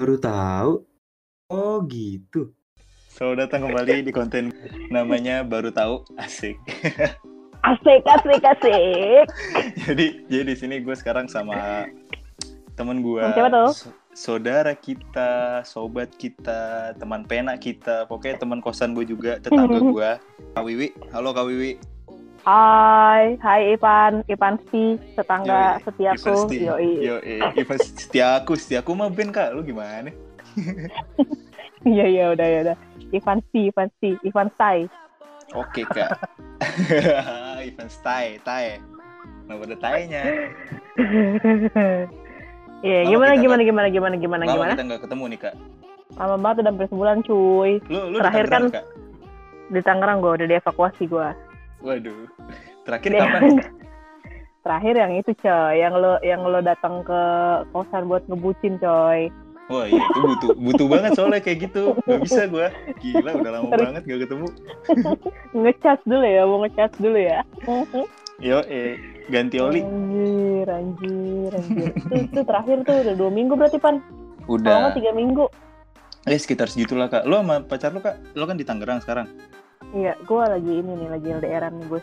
Baru tahu. Oh gitu. Selamat datang kembali di konten namanya baru tahu asik. Asik, asik, asik. jadi jadi di sini gue sekarang sama temen gue, Siapa tuh? so- saudara kita, sobat kita, teman pena kita, pokoknya teman kosan gue juga, tetangga gue, Kak Wiwi. Halo Kak Wiwi. Hai, hai Ipan, Ipan Si, tetangga Yoi, setiaku. Yoi. Yoi, Ivan setiaku, setiaku mah Ben kak, lu gimana? Iya, iya, udah, ya udah. Ivan Si, Ivan Si, Ivan Sai. Oke kak. Ivan Stai. Kenapa ada Tae-nya? Iya, Lama gimana, gimana, gimana, gimana, gimana, Lama gimana? kita nggak ketemu nih kak. Lama banget udah hampir sebulan cuy. Lu, lu Terakhir kan- kak? Di Tangerang gue udah dievakuasi gue. Waduh. Terakhir Iya. kapan? Terakhir yang itu coy, yang lo yang lo datang ke kosan buat ngebucin coy. Wah iya itu butuh butuh banget soalnya kayak gitu. Gak bisa gua. Gila udah lama Terus- banget gak ketemu. Ngecas dulu ya, mau ngecas dulu ya. Yo eh ganti oli. Anjir, anjir, anjir. itu, itu terakhir tuh udah dua minggu berarti pan. Kalau Udah. nggak tiga minggu. Eh sekitar segitulah kak. Lu sama pacar lu kak? Lu kan di Tangerang sekarang. Iya, gue lagi ini nih, lagi LDRan nih gue.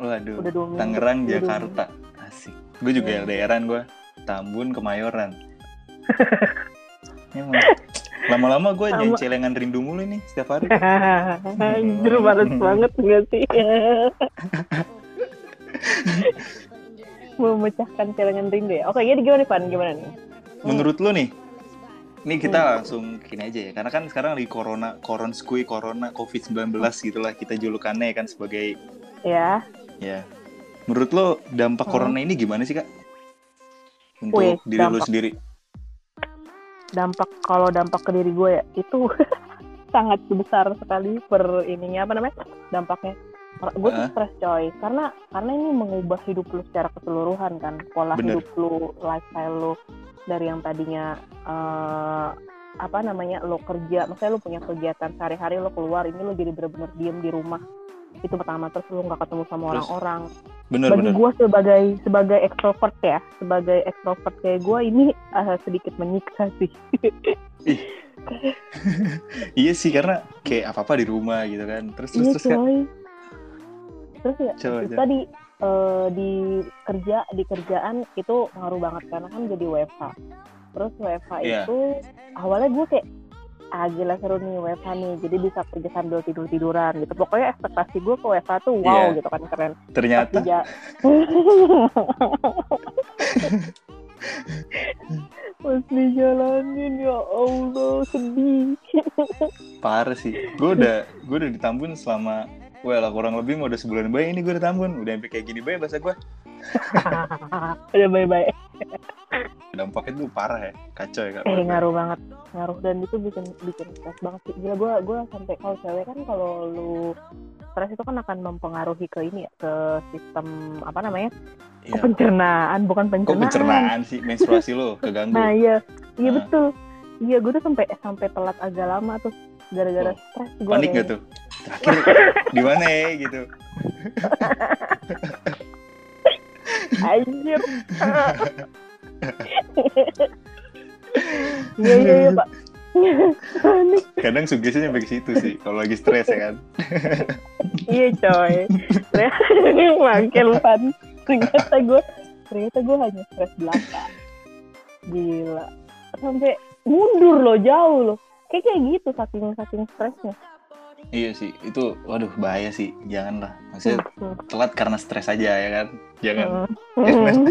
Waduh. Udah dua minggu. Tangerang dua Jakarta. Asik. Gue juga Iya. LDRan gua. Tambun Kemayoran. Emang. Lama-lama gue nyanyi celengan rindu mulu nih setiap hari. Anjir, males banget gak sih? Memecahkan celengan rindu ya. Oke, jadi gimana nih, Pan? Gimana nih? Menurut lu nih, ini kita Hmm. langsung gini aja ya, karena kan sekarang lagi corona, koronskui, corona, covid-19 gitulah kita julukannya kan sebagai Ya, ya. Menurut lo dampak Hmm. corona ini gimana sih kak? Untuk Wih, diri lo dampak. sendiri? dampak kalau dampak ke diri gue ya itu sangat besar sekali per ininya apa namanya dampaknya gue tuh stres coy karena karena ini mengubah hidup lu secara keseluruhan kan pola Bener. hidup lu lifestyle lu dari yang tadinya eh, apa namanya lo kerja maksudnya lu punya kegiatan sehari-hari lo keluar ini lo jadi bener-bener diem di rumah. Itu pertama terus lu nggak ketemu sama orang-orang. Bener bagi gue sebagai sebagai ekstrovert ya sebagai ekstrovert kayak gue ini eh, sedikit menyiksa sih. Iya sih karena kayak apa apa di rumah gitu kan. Terus terus iya terus kan. coy. Terus ya Coba, coba. tadi eh, di kerja di kerjaan itu ngaruh banget karena kan jadi WFH terus WFH Iya. itu awalnya gue kayak ah gila seru nih WFH nih jadi bisa kerja sambil tidur tiduran gitu pokoknya ekspektasi gue ke WFH tuh wow Iya. gitu kan keren Ternyata dija- pas dijalanin ya Allah sedih parah sih. Gue udah gue udah di Tambun selama Well, kurang lebih mau udah sebulan bayi ini gue di Tambun. Udah sampai kayak gini bayi bahasa gue. udah bye Dampaknya tuh parah ya. Kacau ya kak. eh ngaruh banget ngaruh dan itu bikin bikin stres banget sih gila gue gue sampai kalau cewek kan kalau lu stres itu kan akan mempengaruhi ke ini ya ke sistem apa namanya Iya. pencernaan bukan Kok pencernaan pencernaan sih menstruasi lo keganggu? nah iya iya Ah. betul iya gue tuh sampai sampai telat agak lama tuh gara-gara Oh, stres gue Panik gak tuh? Terakhir di mana ya gitu? anjir iya iya iya pak. Kadang sugestinya sampai ke situ sih kalau lagi stres ya kan. Iya coy. Mangkel pan. Ternyata gue ternyata gue hanya stres belaka. Gila. Sampai mundur loh jauh loh. Kayak kayak gitu saking saking stresnya. Iya sih, itu waduh bahaya sih. Janganlah. Maksudnya Hmm. telat karena stres aja ya kan. Jangan. Hmm.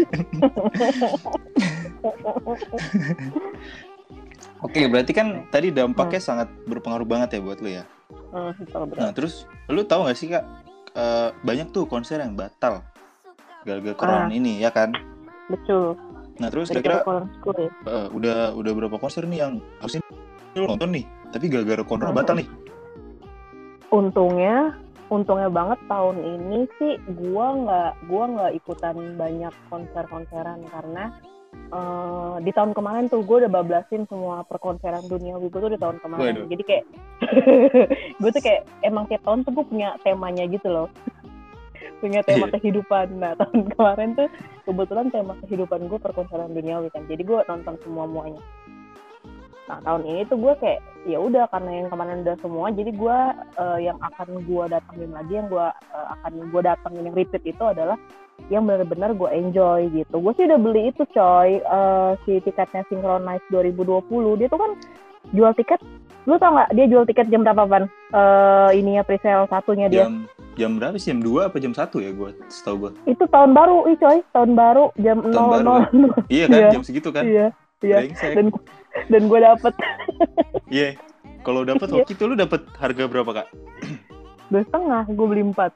Oke, berarti kan tadi dampaknya sangat berpengaruh banget ya buat lu ya. Betul. Nah, terus lu tahu gak sih Kak, eh, banyak tuh konser yang batal gara-gara corona Ah. ini ya kan. Betul. Nah, terus kira-kira eh, udah udah berapa konser nih yang harusnya lu nonton nih, tapi gara-gara corona Hmm. batal nih. Untungnya untungnya banget tahun ini sih gua nggak gua nggak ikutan banyak konser-konseran karena eh, di tahun kemarin tuh gue udah bablasin semua perkonseran dunia gue tuh di tahun kemarin. Waduh. jadi kayak gue tuh kayak emang tiap tahun tuh gue punya temanya gitu loh. Punya tema Iya. kehidupan. Nah tahun kemarin tuh kebetulan tema kehidupan gue perkonseran duniawi kan jadi gue nonton semua muanya Nah tahun ini tuh gue kayak ya udah karena yang kemarin udah semua, jadi gue eh, yang akan gue datengin lagi, yang gue eh, akan gue datengin yang repeat itu adalah yang benar-benar gue enjoy gitu. Gue sih udah beli itu coy, eh, si tiketnya Synchronize 2020. Dia tuh kan jual tiket, lu tau nggak dia jual tiket jam berapa pan? Eh ininya presale satunya dia. Jam jam berapa sih? Jam 2 apa jam 1 ya gue setahu gue. Itu tahun baru, ih coy, tahun baru jam Tahun 00. Iya kan Iya. jam segitu kan. Iya, iya. Dan dan gue dapet Iya. Kalau dapat Iya. hoki tuh lu dapat harga berapa kak? dua setengah, gue beli empat.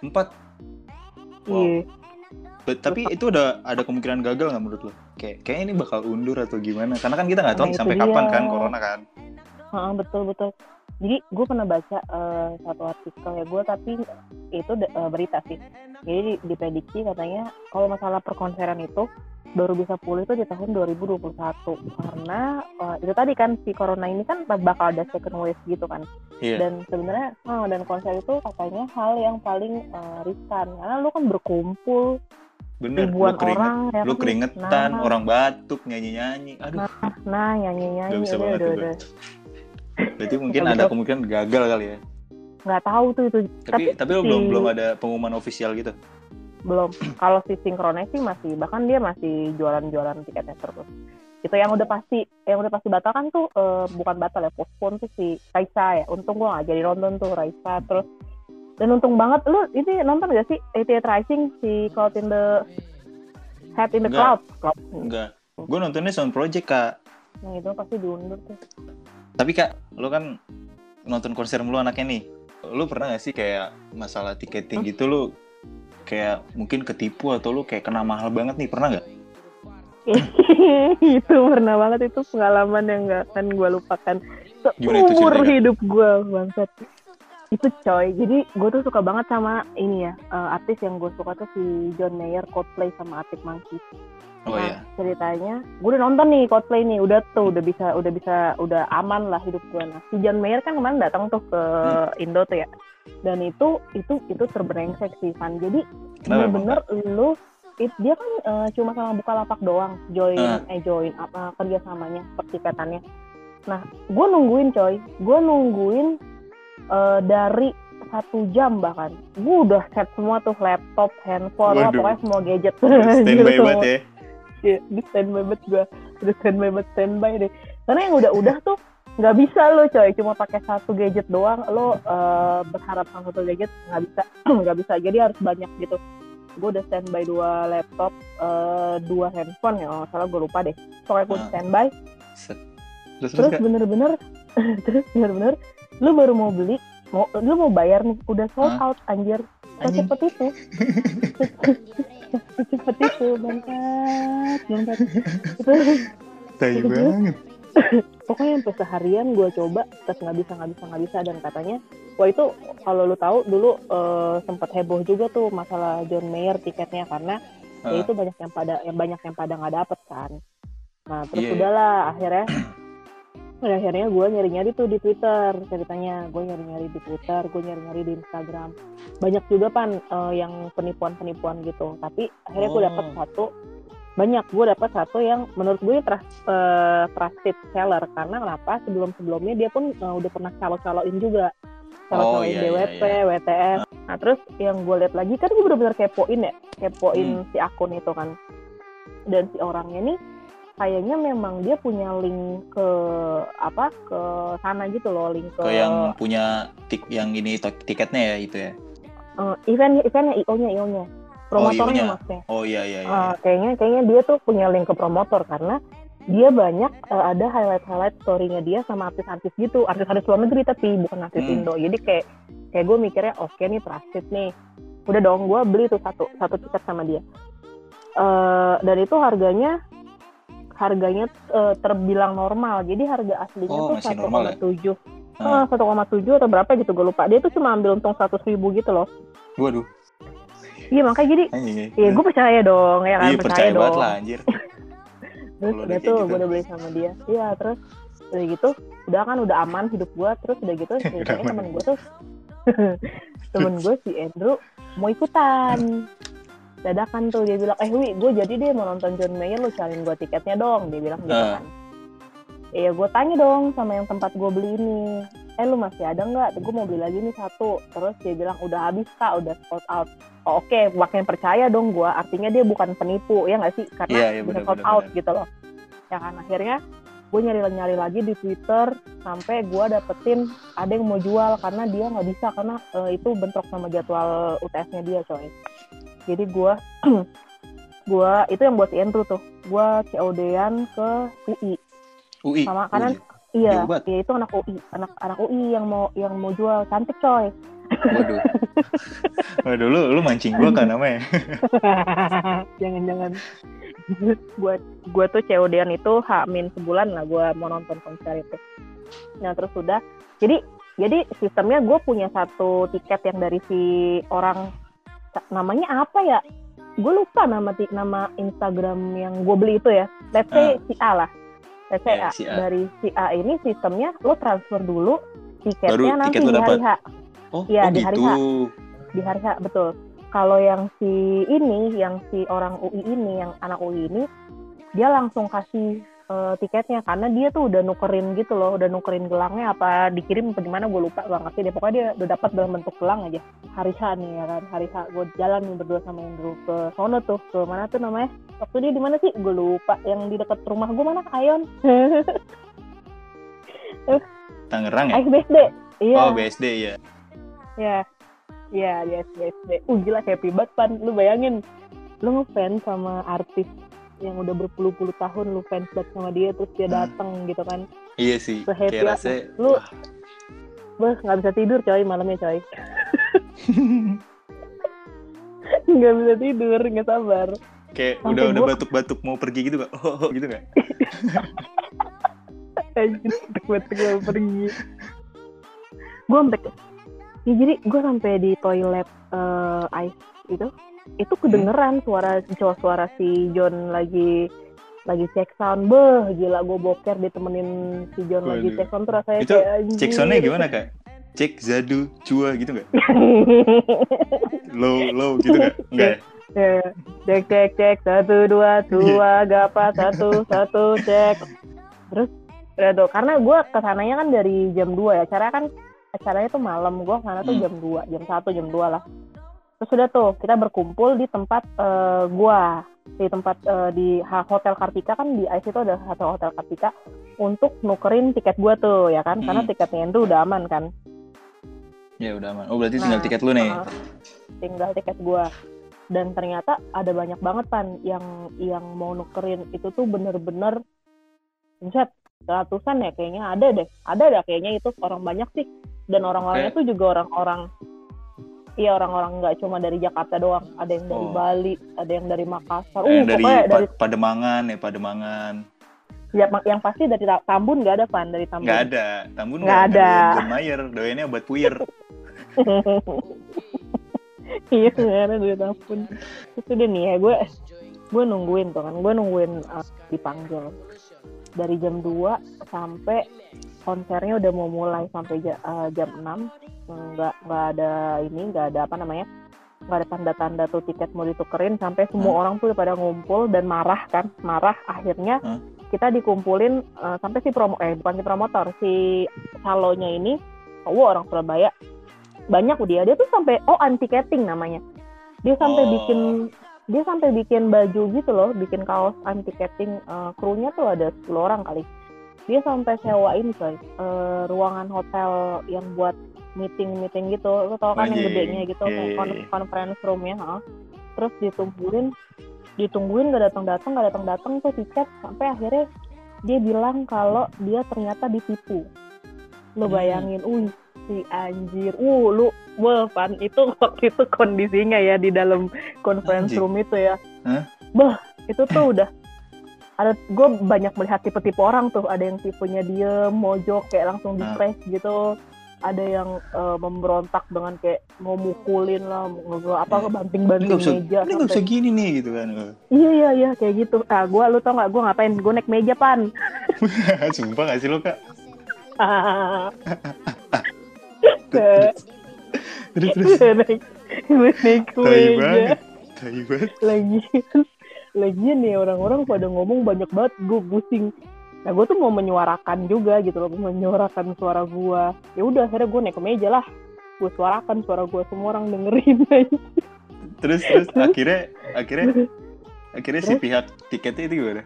Empat. Wow. Iya. But, tapi itu udah ada kemungkinan gagal nggak menurut lo? Kayak kayaknya ini bakal undur atau gimana? Karena kan kita nggak tahu Nah, itu sampai dia. kapan kan corona kan. Heeh, betul betul. Jadi gue pernah baca eh, satu artikel ya gue tapi itu eh, berita sih. Jadi di- diprediksi katanya kalau masalah perkonseran itu baru bisa pulih itu di tahun 2021 karena eh, itu tadi kan si corona ini kan bakal ada second wave gitu kan. Iya. Dan sebenarnya eh, dan konser itu katanya hal yang paling eh, riskan karena lu kan berkumpul Bener. ribuan lu keringet, orang ya lu kan? keringetan, Nah, orang batuk, nyanyi-nyanyi. Aduh, nah nyanyi nyanyi Nggak bisa udah banget udah tuh gue. udah berarti mungkin ada kemungkinan gagal kali ya. nggak tahu tuh itu Tapi tapi, lu si- belum belum ada pengumuman ofisial gitu. Belum kalau si Synchronize sih masih bahkan dia masih jualan-jualan tiketnya terus itu yang udah pasti yang udah pasti batal kan tuh eh, bukan batal ya postpone tuh si Raisa ya untung gua nggak jadi nonton tuh Raisa terus dan untung banget lu ini nonton gak sih 88 Rising si Cloud in the Head in the Enggak. Cloud Cloud Enggak. Gue nontonnya Sound Project kak. yang itu pasti diundur tuh Tapi kak, lu kan nonton konser mulu anaknya nih. Lu pernah gak sih kayak masalah tiketing gitu lu kayak mungkin ketipu atau lu kayak kena mahal banget nih pernah nggak? itu pernah banget itu pengalaman yang gak akan gue lupakan. Seumur hidup gue bangsat. Itu coy jadi gue tuh suka banget sama ini ya eh, artis yang gue suka tuh si John Mayer Coldplay sama Arctic Monkeys Oh Nah, iya. ceritanya gue udah nonton nih Coldplay nih udah tuh udah bisa udah bisa udah aman lah hidup gue nah si John Mayer kan kemarin datang tuh ke Indo tuh ya. Dan itu itu itu terbrengsek sih Van. Jadi bener-bener lu it- dia kan eh, cuma sama buka lapak doang join Ah. eh join apa kerjasamanya pertikatannya. Nah gue nungguin coy. Gue nungguin eh, dari satu jam bahkan. Gue udah set semua tuh laptop handphone Waduh. pokoknya semua gadget. Standby Gitu banget semua. Ya. Di standby banget gue udah standby banget standby deh. Karena yang udah-udah tuh nggak bisa lo coy. Cuma pakai satu gadget doang lo eh, berharap sama satu gadget nggak bisa. Nggak bisa. Jadi harus banyak gitu. Gue udah standby dua laptop eh, dua handphone ya kalau salah gue lupa deh. Pokoknya gue Ah. standby. Set. Terus bener-bener terus bener-bener lu baru mau beli mau lu mau bayar nih. Udah sold out anjir. Secepat itu secepat itu bangsat bangsat itu Tai Terus? banget. pokoknya sampai seharian gue coba tetap nggak bisa nggak bisa nggak bisa dan katanya wah itu kalau lu tahu dulu eh, sempat heboh juga tuh masalah John Mayer tiketnya karena ya Ah. itu banyak yang pada yang banyak yang pada nggak dapet kan nah terus Iya, iya. udahlah akhirnya Akhirnya gue nyari-nyari tuh di Twitter ceritanya. Gue nyari-nyari di Twitter gue nyari-nyari di Instagram. Banyak juga pan eh, yang penipuan-penipuan gitu. Tapi akhirnya gue Oh. dapet satu. Banyak. Gue dapet satu yang menurut gue trust, eh, trusted seller. Karena kenapa? Sebelum sebelumnya dia pun eh, udah pernah calo-caloin juga. Oh, calo-caloin iya, DWP, iya, WTS nah terus yang gue lihat lagi kan gue bener-bener kepoin ya. Kepoin Hmm. si akun itu kan. Dan si orangnya nih kayaknya memang dia punya link ke apa ke sana gitu loh link ke, Ke yang punya tik yang ini tiketnya ya itu ya. eh, event eventnya io nya io nya promotornya io-nya. maksudnya Oh iya iya iya. Eh, kayaknya kayaknya dia tuh punya link ke promotor karena dia banyak eh, ada highlight highlight storynya dia sama artis-artis gitu artis-artis luar negeri tapi bukan artis Hmm. Indo jadi kayak kayak gue mikirnya oke nih trusted nih udah dong gue beli tuh satu satu tiket sama dia eh dan itu harganya harganya eh, terbilang normal jadi harga aslinya Oh, tuh masih satu koma ya? tujuh Ah. satu koma tujuh atau berapa gitu gue lupa dia tuh cuma ambil untung seratus ribu gitu loh Waduh. iya makanya jadi Anjing ya. ya gue percaya dong ya kan Iya percaya dong banget lah anjir. terus udah tuh gitu. gue udah beli sama dia iya terus udah gitu udah kan udah aman hidup gue terus udah gitu ceritanya temen gue tuh temen gue si Andrew mau ikutan dadakan tuh. Dia bilang eh Wi gue jadi deh mau nonton John Mayer lu cariin gue tiketnya dong. Dia bilang gitu kan. Ya gue tanya dong sama yang tempat gue beli ini. Eh lu masih ada nggak? Gue mau beli lagi nih satu. Terus dia bilang udah habis kak udah sold out. Oh, oke makin percaya dong gue artinya dia bukan penipu ya nggak sih? Karena Iya, iya, bisa benar, sold out gitu loh. Ya kan akhirnya gue nyari nyari lagi di twitter sampai gue dapetin ada yang mau jual karena dia nggak bisa karena eh, itu bentrok sama jadwal UTS-nya dia coy jadi gue gue itu yang buat si Andrew tuh. Gue COD-an ke UI UI. sama kanan UI. iya. Iya itu anak UI anak anak UI yang mau yang mau jual. Cantik coy. Waduh. Waduh, lu, lu mancing gua kan namanya. jangan-jangan. Gue gue tuh COD-an itu hamin sebulan lah gue mau nonton konser itu. Nah terus sudah jadi jadi sistemnya gue punya satu tiket yang dari si orang namanya apa ya gue lupa nama nama Instagram yang gue beli itu ya let's say Ah. si A lah let's say Ya, A. si A. dari si A ini sistemnya lo transfer dulu Baru tiketnya nanti tiket lo di hari. H Oh, Iya, oh di hari gitu. di hari H betul. Kalau yang si ini, yang si orang UI ini, yang anak UI ini, dia langsung kasih eh, tiketnya karena dia tuh udah nukerin gitu loh, udah nukerin gelangnya apa dikirim apa gimana gue lupa gak ngerti deh. Pokoknya dia udah dapat dalam bentuk gelang aja. Hari H nih ya kan, hari H gue jalan nih berdua sama Andrew ke sono tuh, ke mana tuh namanya? Waktu dia di mana sih? Gue lupa. Yang di dekat rumah gue mana? Ayon. Tangerang ya? BSD. Iya. Oh, BSD ya. Ya, ya, yes, yes, yes. Uh, gila happy banget, Pan. Lu bayangin, lu ngefans sama artis yang udah berpuluh-puluh tahun lu fans banget sama dia, terus dia Hmm. dateng gitu kan. Iya sih. Se-happy Kayak rasanya. Lu- wah. Nggak bisa tidur coy malamnya coy. Nggak bisa tidur, nggak sabar. Kayak Sampai udah udah gua- batuk-batuk mau pergi gitu gak? Oh, oh, gitu gak? Betul gue pergi. Gue sampai ya, jadi gue sampai di toilet eh, ice itu itu kedengeran suara cowok suara si John lagi lagi cek sound beh gila gue boker ditemenin si John lagi Waduh. cek sound tuh rasanya Itu kayak. Cek soundnya gimana kak? Cek Zadu Cua gitu gak? Low low gitu gak? Enggak ya? Cek cek cek satu dua dua gapa satu satu cek terus ya tuh karena gue ke sananya kan dari jam 2 ya acara kan acaranya tuh malam gue sana tuh Hmm. jam 2 jam 1 jam 2 lah terus udah tuh kita berkumpul di tempat eh, gua di tempat eh, di hotel Kartika kan di IC itu ada satu hotel Kartika untuk nukerin tiket gua tuh ya kan karena Hmm. tiketnya itu udah aman kan Ya udah aman. Oh berarti tinggal Nah, tiket lu nih. uh, tinggal tiket gua dan ternyata ada banyak banget pan yang yang mau nukerin itu tuh bener-bener buset ratusan ya kayaknya ada deh ada deh kayaknya itu orang banyak sih dan orang-orangnya tuh juga orang-orang iya orang-orang nggak cuma dari Jakarta doang ada yang dari Oh. Bali ada yang dari Makassar Yang uh dari, Pa- dari Pademangan ya Pademangan. ya, yang pasti dari Ta- Tambun nggak ada pan dari Tambun Nggak ada. Tambun Nggak nggak ada. John Mayer. Doyannya obat puyer. iya sebenarnya duit ampun itu dia nih ya gue gue nungguin tuh kan gue nungguin uh, dipanggil dari jam 2 sampai konsernya udah mau mulai sampai ja- uh, jam 6 nggak nggak ada ini nggak ada apa namanya nggak ada tanda-tanda tuh tiket mau ditukerin sampai semua orang tuh pada ngumpul dan marah kan marah. Akhirnya Hmm. kita dikumpulin uh, sampai si promo eh bukan si promotor si salonya ini cowok orang Surabaya. Banyak dia dia tuh sampai oh antiketing namanya. Dia sampai Oh. bikin dia sampai bikin baju gitu loh bikin kaos antiketing uh, krunya tuh ada 10 orang kali dia sampai sewain coy uh, ruangan hotel yang buat meeting meeting gitu lo tau kan yang Anjing. gedenya gitu iya. conference room ya ha. terus ditungguin ditungguin gak datang datang gak datang datang tuh tiket sampai akhirnya dia bilang kalau dia ternyata ditipu lo Hmm. bayangin uh si anjir uh lu wah pan itu waktu itu kondisinya ya di dalam conference Anjing. room itu ya Hah? bah itu tuh udah ada gue banyak melihat tipe-tipe orang tuh ada yang tipenya dia mojok kayak langsung di Ah. press gitu ada yang eh, memberontak dengan kayak mau mukulin lah mau apa Iya. banting-banting meja ini nggak bisa gini nih gitu kan. iya iya iya kayak gitu ah gue lu tau nggak gue ngapain gue naik meja pan Sumpah gak sih lo kak? Terus terus. naik naik meja lagi lagian nih orang-orang pada ngomong banyak banget gue pusing. Nah gue tuh mau menyuarakan juga gitu loh mau menyuarakan suara gue ya udah akhirnya gue naik ke meja lah. Gue suarakan suara gue semua orang dengerin. Terus terus akhirnya akhirnya akhirnya si Terus? pihak tiketnya itu gimana?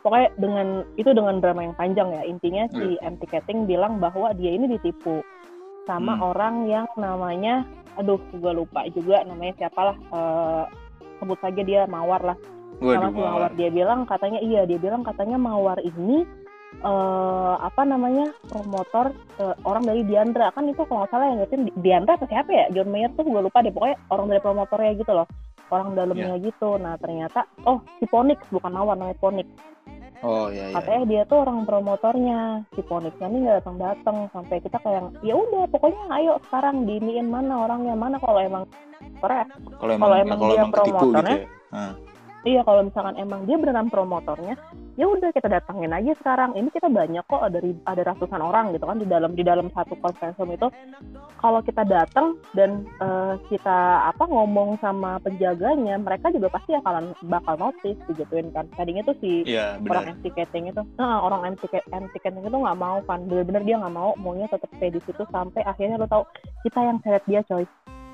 Pokoknya dengan itu dengan drama yang panjang ya. Intinya si M Ticketing bilang bahwa dia ini ditipu sama Hmm. orang yang namanya aduh gue lupa juga namanya siapalah eh, sebut saja dia Mawar lah. Waduh. sama si Mawar. Dia bilang katanya iya dia bilang katanya Mawar ini eh apa namanya promotor eh, orang dari Diandra. Kan itu kalau nggak salah yang ngertiin Di- Diandra atau siapa ya? John Mayer tuh gue lupa deh. Pokoknya orang dari promotornya gitu loh orang dalamnya gitu. Nah ternyata oh si Ponix bukan Mawar namanya Ponix oh iya iya. Katanya dia tuh orang promotornya. Si Ponixnya nih nggak datang datang. Sampai kita kayak ya udah pokoknya ayo sekarang diiniin mana orangnya mana kalau emang keren kalau emang kalau ya, emang dia emang gitu promotornya, ya. Ah. Iya kalau misalkan emang dia beneran promotornya, ya udah kita datangin aja sekarang. Ini kita banyak kok ada ada ratusan orang gitu kan di dalam di dalam satu room itu. Kalau kita datang dan eh, kita apa ngomong sama penjaganya, mereka juga pasti akan bakal notice digituin kan. Tadinya tuh si iya orang ticketing itu, nah, orang ticketing itu nggak mau kan, bener-bener dia nggak mau, maunya tetap stay di situ sampai akhirnya lo tau kita yang seret dia coy,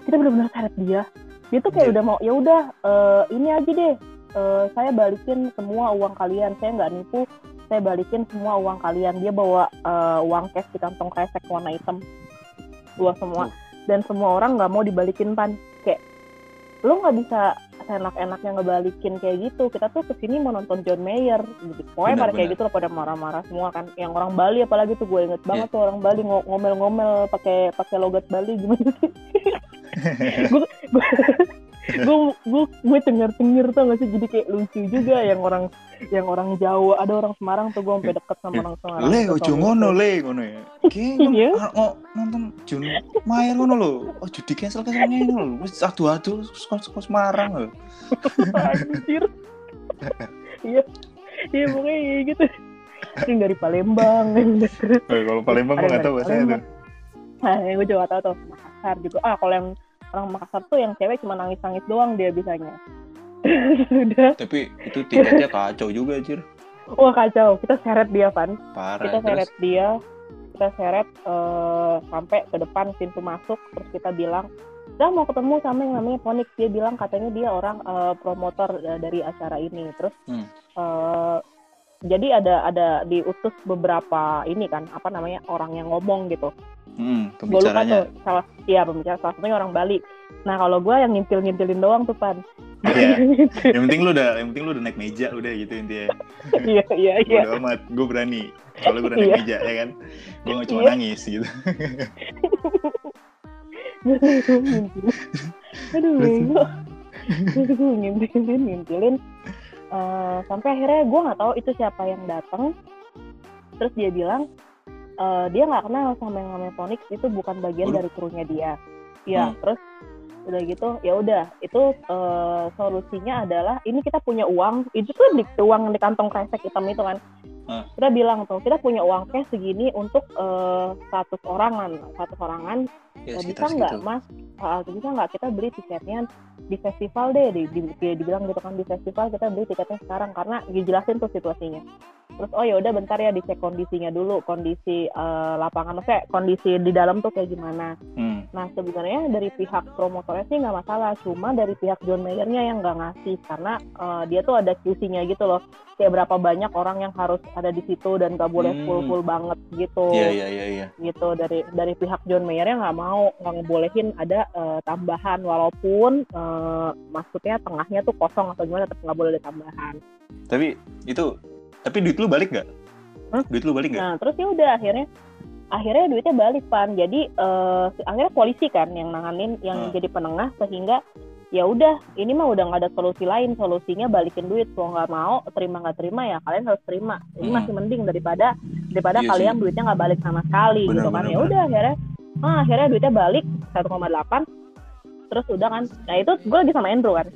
kita bener-bener seret dia, dia tuh kayak Iya. udah mau ya udah eh, ini aja deh, eh, saya balikin semua uang kalian, saya nggak nipu, saya balikin semua uang kalian, dia bawa eh, uang cash di kantong kresek warna hitam, dua semua, Oh. dan semua orang nggak mau dibalikin pan, kayak lo nggak bisa enak-enaknya ngebalikin kayak gitu. Kita tuh ke sini mau nonton John Mayer. Gitu. Pokoknya pada kayak gitu lah pada marah-marah semua kan. Yang orang Bali apalagi tuh gue inget banget tuh orang Bali ngo- ngomel-ngomel pakai pakai logat Bali gimana sih? Gue gue gue gue cengir-cengir tuh gak sih jadi kayak lucu juga yang orang yang orang Jawa ada orang Semarang tuh gue sampai deket sama orang Semarang le ojo ngono gitu. le ngono ya. Kayaknya oh, nonton Jun Mayer ngono lho ojo di cancel cancel ngono lho wis adu-adu kos kos Semarang lho Anjir. Iya. Iya pokoknya gitu. Yang dari Palembang. Eh, kalau Palembang gue Ada nggak tahu bahasanya tuh. Nah, yang gue juga tahu tuh. Makassar juga. Ah, kalau yang orang Makassar tuh yang cewek cuma nangis-nangis doang dia bisanya. Sudah. tapi itu tiketnya kacau juga anjir Wah kacau. Kita seret dia, Van. parah Kita terus seret dia. Kita seret eh, sampai ke depan pintu masuk. Terus kita bilang, kita mau ketemu sama yang namanya Ponix. Dia bilang katanya dia orang eh, promotor eh, dari acara ini. Terus Hmm. eh, jadi ada ada diutus beberapa ini kan apa namanya orang yang ngomong gitu. hmm, Gue lupa pembicaranya tuh salah iya pembicara salah satunya orang Bali. Nah kalau gue yang ngintil ngintilin doang tuh pan. Iya. yang penting lu udah yang penting lu udah naik meja udah gitu intinya Iya iya iya. Bodo amat gue berani soalnya gue udah naik Iya. meja ya kan gue gak cuma Iya. nangis gitu. Aduh gue ngintilin ngintilin. Eh, sampai akhirnya gue nggak tahu itu siapa yang datang. Terus dia bilang eh, dia nggak kenal sama yang namanya Ponix itu bukan bagian dari krunya dia. Iya, Hmm. terus udah gitu ya udah itu eh, solusinya adalah ini kita punya uang itu tuh di uang di kantong kresek hitam itu kan Hmm. kita bilang tuh kita punya uang cash segini untuk eh, 100 orangan. 100 orangan ya Eh, bisa nggak mas? Ah, bisa nggak kita beli tiketnya di festival deh di, di, di- dibilang gitu kan di festival kita beli tiketnya sekarang. Karena dijelasin tuh situasinya. Terus oh ya udah bentar ya dicek kondisinya dulu kondisi eh, lapangan. Maksudnya kondisi di dalam tuh kayak gimana. Hmm. nah sebenarnya dari pihak promotornya sih nggak masalah. Cuma dari pihak John Mayer-nya yang nggak ngasih. Karena eh, dia tuh ada QC-nya gitu loh kayak berapa banyak orang yang harus ada di situ dan nggak boleh Hmm. full full banget gitu iya iya iya iya gitu dari dari pihak John Mayer yang nggak mau nggak ngebolehin ada eh, tambahan walaupun eh, maksudnya tengahnya tuh kosong atau gimana tetap nggak boleh ada tambahan. tapi itu tapi duit lu balik nggak Hah? duit lu balik nggak Nah terus ya udah akhirnya akhirnya duitnya balik pan jadi eh, akhirnya polisi kan yang nanganin yang Hmm. jadi penengah sehingga ya udah ini mah udah nggak ada solusi lain solusinya balikin duit kalau nggak mau terima nggak terima ya kalian harus terima. Ini Hmm. masih mending daripada daripada Iya kalian sih. duitnya nggak balik sama sekali Benar, gitu kan ya udah akhirnya ah, akhirnya duitnya balik 1,8 terus udah kan. Nah itu gue lagi sama Andrew kan.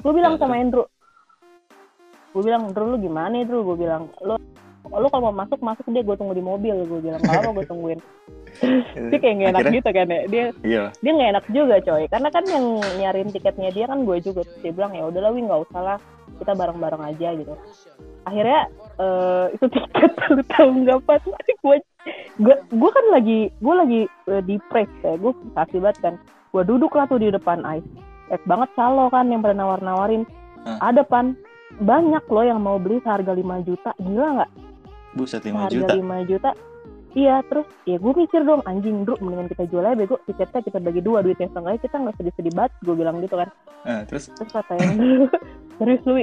Gue bilang Ya, sama Andrew. Gue bilang Andrew lu gimana Andrew? Gue bilang lu lu kalau mau masuk masuk dia gue tunggu di mobil. Gue bilang kalau gue tungguin dia kayak nggak enak Akhirnya- gitu kan ya. Dia iya. dia nggak enak juga coy. Karena kan yang nyariin tiketnya dia kan gue juga Terus dia bilang ya udahlah wi nggak usah lah. Kita bareng bareng aja gitu. Akhirnya eh itu tiket lu tahu nggak pan gue gue gue kan lagi gue lagi eh, di press ya. Gue kasih banget kan. Gue duduk lah tuh di depan ice eh banget calo kan yang pada nawar nawarin Hah? ada pan. Banyak loh yang mau beli seharga 5 juta. Gila nggak? Buset 5 seharga juta. 5 juta iya terus ya gue mikir dong anjing bro mendingan kita jual aja bego tiketnya kita bagi dua duitnya setengah kita nggak sedih-sedih banget gue bilang gitu kan. Eh, terus? Terus kata yang serius lu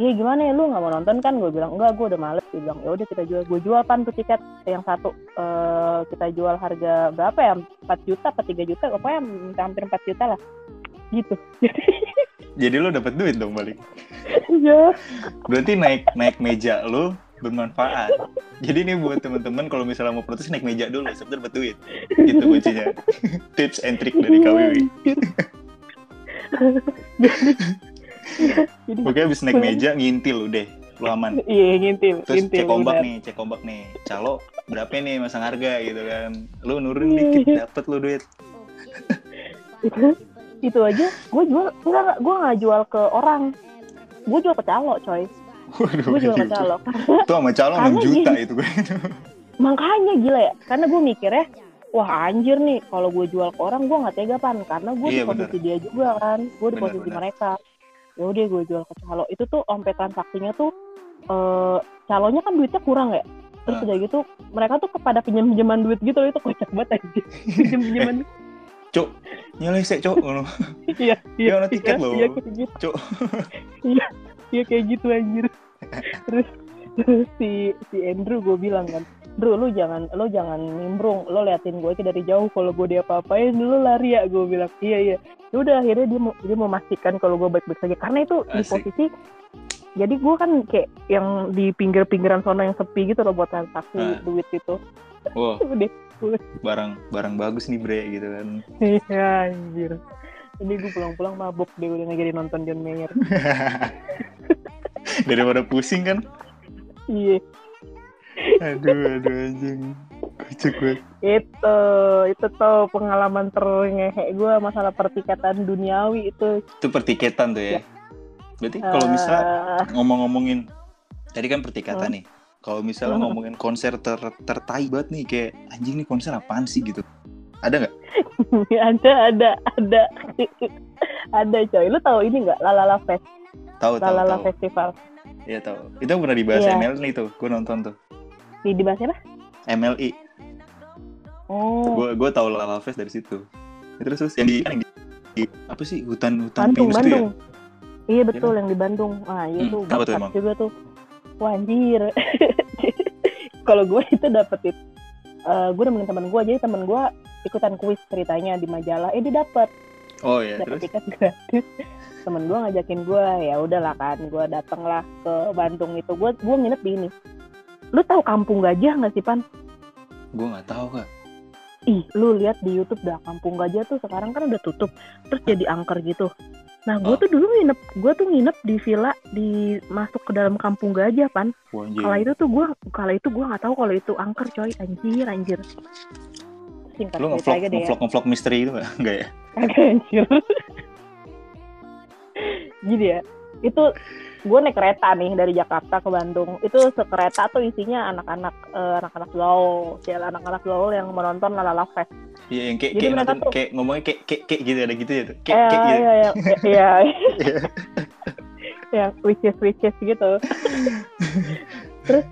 iya gimana ya lu nggak mau nonton kan? Gue bilang enggak gue udah males. Dia bilang ya udah kita jual. Gue jual pan tuh tiket yang satu eh kita jual harga berapa ya? 4 juta apa 3 juta? Pokoknya hampir 4 juta lah. Gitu. Jadi lu dapat duit dong balik. ya Berarti naik naik meja lu bermanfaat. Jadi ini buat teman-teman kalau misalnya mau protes naik meja dulu, sebetulnya dapat duit. Gitu kuncinya. Tips and trick dari KWW. Pokoknya habis naik meja ngintil udah, lu aman. iya ngintil Terus ngintil cek ombak nih, cek ombak nih. Calo berapa nih masang harga gitu kan. Lu nurun dikit dapet lu duit. itu itu aja gue jual enggak enggak gue nggak jual ke orang gue jual ke calo coy Waduh, gue ke gitu. calo Tuh sama calo Karena 6 juta gini. itu gue. makanya gila ya karena gue mikirnya wah anjir nih kalau gue jual ke orang gue nggak tega pan karena gue Iya, di posisi dia juga kan gue di posisi benar. mereka ya udah gue jual ke calo itu tuh sampai transaksinya tuh eh calonya kan duitnya kurang ya terus Ah. udah gitu mereka tuh kepada pinjam pinjaman duit gitu loh itu kocak banget aja pinjam pinjaman Cuk, sih, Cuk. Iya Ya, ono tiket iya, loh. iya gitu Cuk. iya iya kayak gitu anjir terus terus si si Andrew gue bilang kan Drew lu jangan lu jangan nimbrung lo liatin gue aja dari jauh kalau gue dia apa-apain lu lari ya gue bilang iya iya Ya udah akhirnya dia mau dia memastikan kalau gue baik-baik saja karena itu di Asik. posisi jadi gue kan kayak yang di pinggir-pinggiran sono yang sepi gitu loh buat transaksi Ah. duit itu Wah, udah barang barang bagus nih, Bre gitu kan. iya anjir ini gue pulang-pulang mabuk deh udah nggak jadi nonton John Mayer Daripada pusing kan. iya Aduh, aduh anjing. Kocak banget. itu itu tuh pengalaman terngehe gue masalah pertikatan duniawi itu Itu pertiketan tuh ya. Berarti kalau misalnya Eh, ngomong-ngomongin tadi kan pertikatan nih. Kalau misalnya Hmm. ngomongin konser ter tertai banget nih kayak anjing nih konser apaan sih gitu. Ada nggak? ada ada ada ada coy lu tahu ini nggak Lalala Fest Tahu tahu Lalala. Festival Iya tahu. Itu pernah dibahas Iya. MLI tuh. Gue nonton tuh. di di bahasa apa MLI. oh Gue gue tahu Lala Fest dari situ. Ya, Terus terus yang di, yang di, di- apa sih hutan hutan Bandung ya? Bandung iya betul yang di Bandung ah iya Hmm, tuh tuh emang? juga tuh wah anjir kalau gue itu dapet itu gue nemenin temen gue jadi temen gue ikutan kuis ceritanya di majalah eh dia dapet. Oh iya, dapet terus? tiket gratis. Temen gue ngajakin gue ya udahlah kan gue dateng lah ke Bandung itu. Gue gue nginep di ini. Lu tahu kampung gajah nggak sih pan? Gue nggak tahu kak. ih lu lihat di YouTube dah kampung gajah tuh sekarang kan udah tutup terus jadi angker gitu. Nah gue Oh. tuh dulu nginep gue tuh nginep di villa di masuk ke dalam kampung gajah pan. Wah, anjing. kala itu tuh gue kala itu gue nggak tahu kalau itu angker coy. Anjir anjir singkat Lu ngevlog deh ya ngevlog ngevlog misteri itu nggak? Enggak ya? Agak anjir. Gini ya, itu gue naik kereta nih dari Jakarta ke Bandung. Itu sekereta tuh isinya anak-anak eh, anak-anak gaul, ya anak-anak gaul yang menonton Lalala Fest. Iya yang kayak Jadi kayak nonton tuh- kayak ngomongnya kayak kayak kayak gitu ada gitu ya tuh. Kayak Eh, kayak gitu. iya, iya, iya, iya, yang witches witches gitu. Terus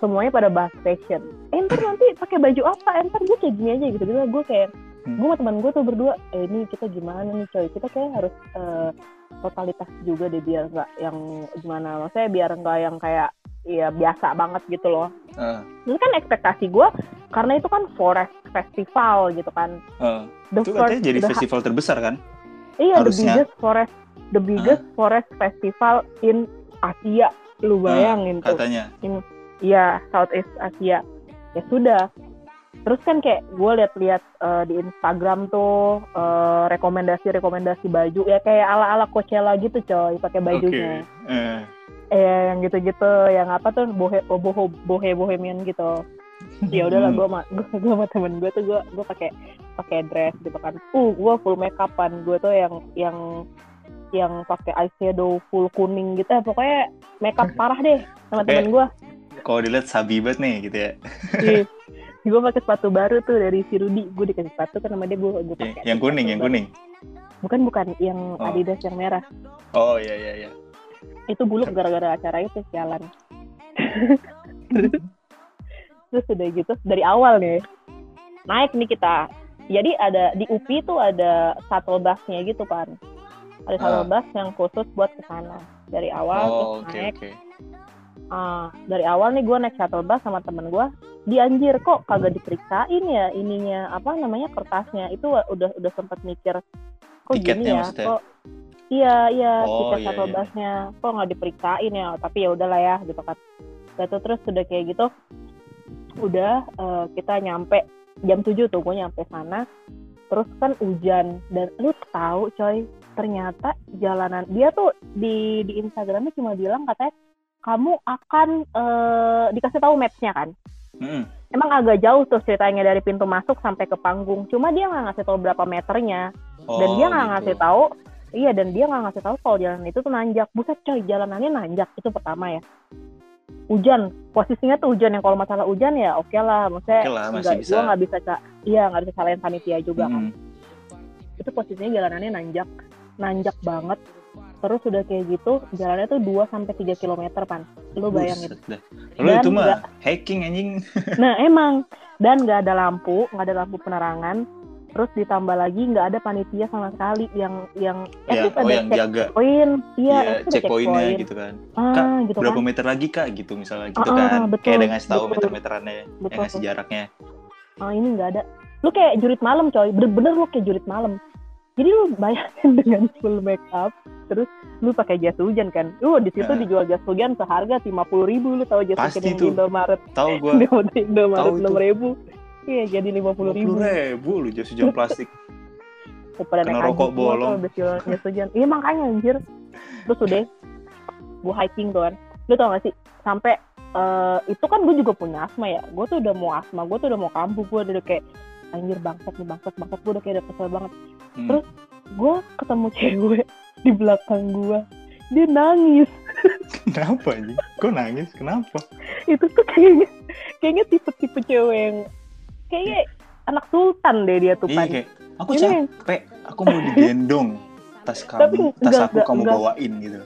semuanya pada bahas fashion. Eh, ntar nanti pakai baju apa? Eh, ntar gue kayak gini aja gitu. Gitu gue kayak Hmm. gue sama teman gue tuh berdua, eh ini kita gimana nih coy? Kita kayak harus eh, totalitas juga deh biar nggak yang gimana? Maksudnya biar nggak yang kayak ya biasa banget gitu loh. Ah, Ini kan ekspektasi gue karena itu kan forest festival gitu kan. ah. The Itu katanya jadi the- festival terbesar kan? Iya, the biggest forest, the biggest forest festival in Asia. Lu bayangin tuh. Katanya. Iya, Southeast Asia. Ya sudah. Terus kan kayak gue lihat-lihat eh, di Instagram tuh eh, rekomendasi-rekomendasi baju ya kayak ala-ala Coachella gitu coy, pakai bajunya. Eh, Eh yang gitu-gitu, yang apa tuh bohe boho bohe bohemian gitu. Ya udahlah gue sama gue sama temen gue tuh gue gue pakai pakai dress gitu kan. Uh, gue full makeupan. Gue tuh yang yang yang pakai eyeshadow full kuning gitu ya. Pokoknya makeup parah deh sama Oke. temen gue. Kalau dilihat sabi banget nih gitu ya. Gue pakai sepatu baru tuh dari si Rudy. Gue dikasih sepatu kan sama dia gue gue pakai. yang kuning yang kuning? Bukan bukan. Yang Oh. Adidas yang merah. Oh iya iya iya. Itu buluk gara-gara acara itu jalan terus udah gitu dari awal nih naik nih kita. Jadi ada di UPI tuh ada shuttle busnya gitu kan ada shuttle Ah. bus yang khusus buat ke sana. Dari awal oh terus oke naik. oke Ah, dari awal nih gue naik shuttle bus sama temen gue dianjir kok kagak diperiksain ya ininya apa namanya kertasnya itu udah udah sempat mikir kok Tiketnya gini ya maksudnya? kok iya iya Oh, tiket iya, shuttle iya. busnya kok nggak diperiksain ya tapi ya udahlah ya gitu kan tuh, terus udah kayak gitu udah eh, kita nyampe jam 7 tuh gue nyampe sana terus kan hujan dan lu tahu coy ternyata jalanan dia tuh di di Instagramnya cuma bilang katanya kamu akan eh, dikasih tahu mapsnya kan? Mm-mm. emang agak jauh tuh ceritanya dari pintu masuk sampai ke panggung. Cuma dia nggak ngasih tahu berapa meternya. Dan Oh, dia nggak gitu. ngasih tahu iya dan dia nggak ngasih tahu kalau jalan itu tuh nanjak. Buset coy jalanannya nanjak. Itu pertama ya. Hujan. Posisinya tuh hujan. Yang kalau masalah hujan ya oke lah. Maksudnya Oke lah, masih nggak- bisa. gua nggak bisa ca- iya nggak bisa salahin panitia juga kan. Mm. itu posisinya jalanannya nanjak. Nanjak banget terus udah kayak gitu jalannya tuh 2 sampai 3 km pan lu bayangin. Lu itu mah nggak- hacking anjing. Nah emang dan nggak ada lampu, nggak ada lampu penerangan. Terus ditambah lagi nggak ada panitia sama sekali yang yang at ya, oh ada yang jaga. checkpoint, iya, ada checkpointnya checkpoint. gitu kan. Ah, Kak, gitu Berapa kan. meter lagi kak gitu misalnya gitu Ah, ah, kan. betul, Kayak ada ngasih tahu betul. meter-meterannya, ya Betul. ngasih jaraknya. Ah ini nggak ada. Lu kayak jurit malam coy, bener-bener lu kayak jurit malam. Jadi lu bayangin dengan full make up, terus lu pakai jas hujan kan. Lu di situ Ya. dijual jas hujan seharga lima puluh ribu. Lu tahu jas hujan yang di Indomaret, Tahu gua di Indomaret enam ribu. Iya jadi lima puluh ribu. ribu lu jas hujan plastik. Kena naik rokok bolong. jual jas hujan iya makanya anjir terus udah gue hiking tuh kan lu tau gak sih sampai eh, itu kan gue juga punya asma ya gue tuh udah mau asma gue tuh udah mau kambuh gue udah kayak anjir bangsat nih bangsat bangsat gue udah kayak udah kesel banget Hmm. Terus? gue ketemu cewek di belakang gue dia nangis Kenapa anjing? Kok nangis? Kenapa? itu tuh kayaknya kayaknya tipe-tipe cewek yang kayaknya anak sultan deh dia tuh Iya kayak aku Ini capek, aku mau digendong. Tas Tapi kamu, tas enggak, aku enggak, kamu enggak. bawain gitu.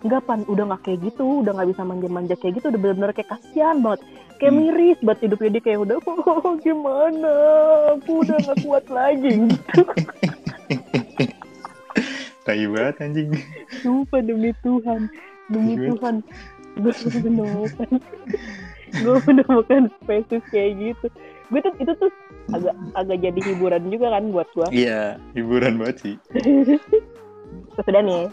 Enggak pan, udah nggak kayak gitu, udah nggak bisa manja-manja kayak gitu, udah bener-bener kayak kasihan banget, kayak Hmm. miris buat hidupnya dia kayak udah, oh gimana, aku udah nggak kuat lagi, gitu. Tai banget anjing. Sumpah demi Tuhan, demi Iya. Tuhan, gue menemukan, gue menemukan spesies kayak gitu. Gue tuh itu tuh agak agak jadi hiburan juga kan buat gue. Iya, hiburan banget sih. Terus udah nih,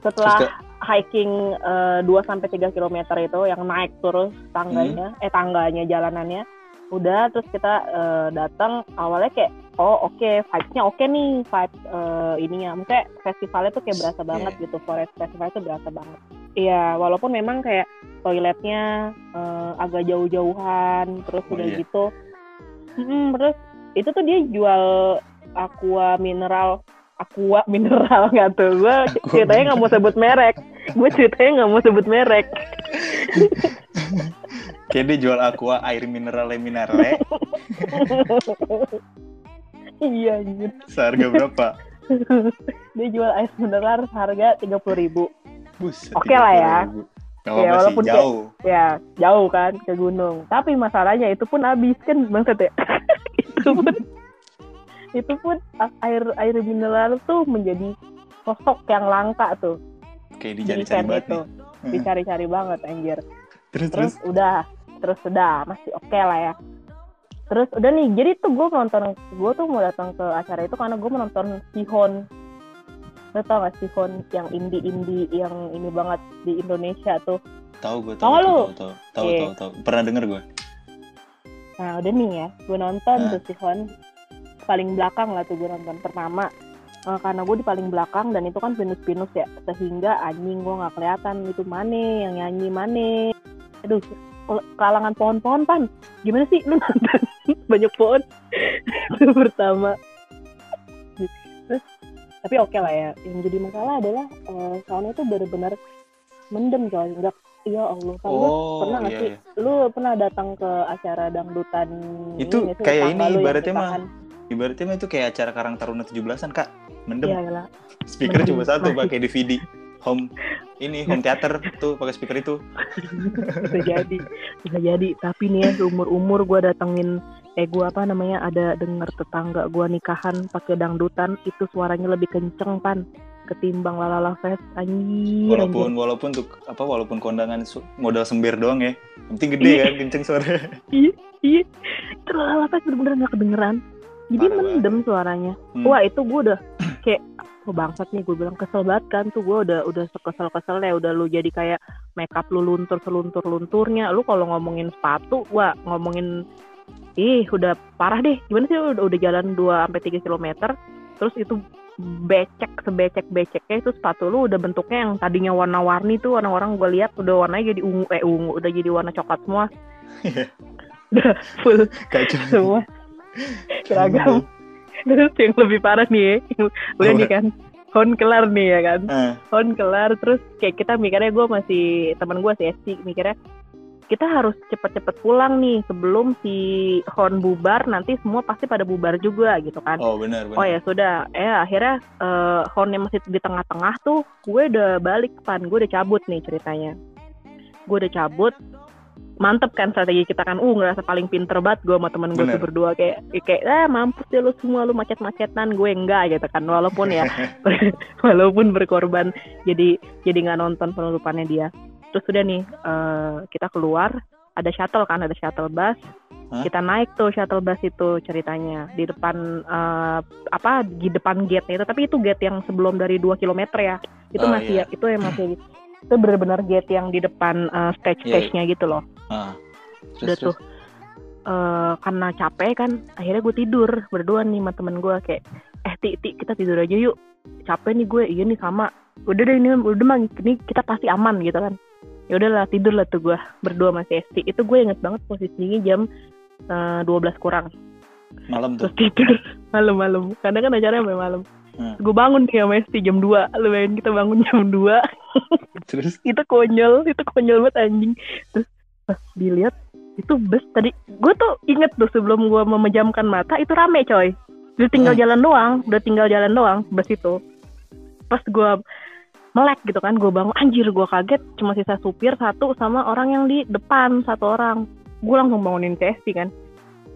setelah hiking eh, 2 sampai 3 km itu yang naik terus tangganya Hmm. eh tangganya jalanannya udah terus kita eh, datang awalnya kayak oh oke vibes-nya oke nih vibes eh, ininya. Maksudnya festivalnya tuh kayak berasa banget Iya. gitu forest festival itu berasa banget. Iya walaupun memang kayak toiletnya eh, agak jauh-jauhan terus Oh, udah iya. gitu. Mm, terus itu tuh dia jual aqua mineral aqua mineral nggak tuh gue ceritanya nggak mau sebut merek. Gue ceritanya nggak mau sebut merek Kayak dia jual aqua air mineral minerale iya anjir seharga berapa? dia jual air mineral harga tiga puluh ribu Buset. Oke lah ya. 30.000. Gak Ya, walaupun sih, jauh. ya jauh kan ke gunung tapi masalahnya itu pun habis kan bangsat ya itu pun itu pun air air mineral tuh menjadi sosok yang langka tuh di dicari-cari event banget itu dicari-cari banget anjir Terus, terus. terus udah terus udah masih oke lah ya. Terus udah nih jadi tuh gue nonton gue tuh mau datang ke acara itu karena gue menonton Sihon. Lo tau gak Sihon yang indie indie yang ini banget di Indonesia tuh? Tahu gue, Tahu tahu, tahu, tahu. Pernah denger gue. nah udah nih ya gue nonton Ah. tuh Sihon. Paling belakang lah tuh gue nonton pertama. Eh, karena gue di paling belakang dan itu kan pinus-pinus ya. Sehingga anjing gue nggak kelihatan. Itu mana yang nyanyi mana? Aduh kalangan pohon-pohon pan gimana sih lu nonton banyak pohon itu pertama terus tapi oke lah ya yang jadi masalah adalah eh, soundnya itu benar-benar mendem coy nggak ya Allah kan lu Oh, pernah nggak iya, sih iya. lu pernah datang ke acara dangdutan Itu sih, kayak ini lu ibaratnya mah? Ibaratnya mah itu kayak acara Karang Taruna 17-an, Kak. Mendem. Iya lah Speaker mendem. cuma satu pakai DVD. Home ini home theater tuh pakai speaker itu. bisa jadi bisa jadi tapi nih ya umur umur gue datengin eh gue apa namanya ada denger tetangga gue nikahan pakai dangdutan itu suaranya lebih kenceng pan ketimbang lalala fest anjir Walaupun walaupun tuh apa walaupun kondangan modal sember doang ya. Penting gede Iya. kan kenceng suara. anjir. iya itu lalala fest bener-bener gak kedengeran jadi Parah mendem suaranya Hmm. wah itu gue udah kayak oh bangsat nih gue bilang kesel banget kan tuh gue udah udah sekesel keselnya udah lu jadi kayak makeup lu luntur seluntur lunturnya lu kalau ngomongin sepatu wah ngomongin ih udah parah deh gimana sih udah, udah jalan 2 sampai tiga kilometer? Terus itu becek sebecek beceknya itu sepatu lu udah bentuknya yang tadinya warna-warni tuh orang-orang gue lihat udah warnanya jadi ungu eh ungu udah jadi warna coklat semua. Iya. udah full Kacau. semua. Seragam terus yang lebih parah nih ya yang udah nih kan hon kelar nih ya kan Ah, hon kelar terus kayak kita mikirnya gue masih teman gue si Esti mikirnya kita harus cepet-cepet pulang nih sebelum si hon bubar nanti semua pasti pada bubar juga gitu kan oh benar benar. Oh ya sudah, eh akhirnya eh hornnya masih di tengah-tengah tuh, gue udah balik pan, gue udah cabut nih ceritanya. Gue udah cabut, mantep kan strategi kita kan, uh ngerasa paling pinter banget gue sama temen gue tuh berdua kayak kayak ah mampus deh lu semua lu macet-macetan, gue enggak gitu kan, walaupun ya walaupun berkorban jadi jadi nggak nonton penutupannya dia. Terus udah nih eh, kita keluar, ada shuttle kan, ada shuttle bus. Hah? Kita naik tuh shuttle bus itu ceritanya di depan eh, apa di depan gate itu, tapi itu gate yang sebelum dari 2 km ya. Itu Oh, masih iya. ya, itu yang masih itu benar-benar gate yang di depan eh, stage stage-nya gitu loh. Ah. Udah tuh. eh, karena capek kan, akhirnya gue tidur berdua nih sama temen gue kayak eh ti ti kita tidur aja yuk. Capek nih gue iya nih sama. Udah deh ini udah mah ini kita pasti aman gitu kan. Ya udahlah tidur lah tuh gue berdua masih Esti. Itu gue inget banget posisinya jam eh, 12 kurang. Malam tuh. terus tidur malam-malam. Karena kan acaranya sampai malam Hmm. gue bangun nih sama Esti jam 2 lu bayangin kita bangun jam 2 Terus? Itu konyol. Itu konyol banget anjing. Terus pas dilihat itu bus tadi. Gue tuh inget tuh sebelum gue memejamkan mata itu rame coy. Udah tinggal Hmm. jalan doang. Udah tinggal jalan doang bus itu. Pas gue melek gitu kan gue bangun. Anjir gue kaget. Cuma sisa supir satu sama orang yang di depan satu orang. Gue langsung bangunin Esti kan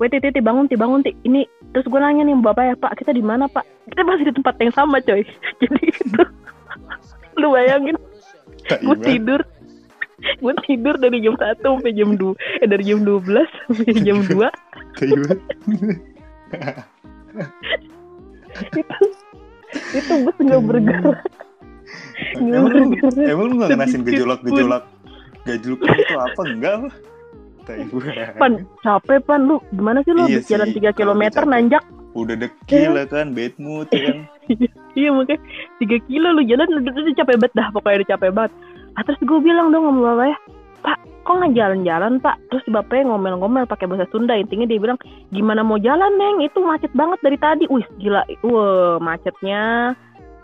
Weh ti, ti, ti, bangun ti bangun ti. Ini terus gue nanya nih bapak ya pak kita di mana pak? Kita masih di tempat yang sama coy. Jadi itu lu bayangin gue tidur gue tidur dari jam 1 sampai jam 2 eh dari jam 12 sampai jam 2 Tai banget. itu itu bus nggak bergerak. Nggak Emang lu, emang lu gak ngenasin sedikit gejolak-gejolak gajluk itu apa? Enggak. Pan capek pan. Lu gimana sih lu? Iya habis jalan sih, 3 kalau km nanjak. Udah dekil lah kan, bad mood ya kan. iya makanya 3 kilo lu jalan udah, udah capek banget dah. Pokoknya udah capek banget. Ah, terus gue bilang dong sama bapak ya pak kok nggak jalan-jalan pak? Terus bapaknya ngomel-ngomel pakai bahasa Sunda. Intinya dia bilang gimana mau jalan neng? Itu macet banget dari tadi. Wih gila. Wah macetnya.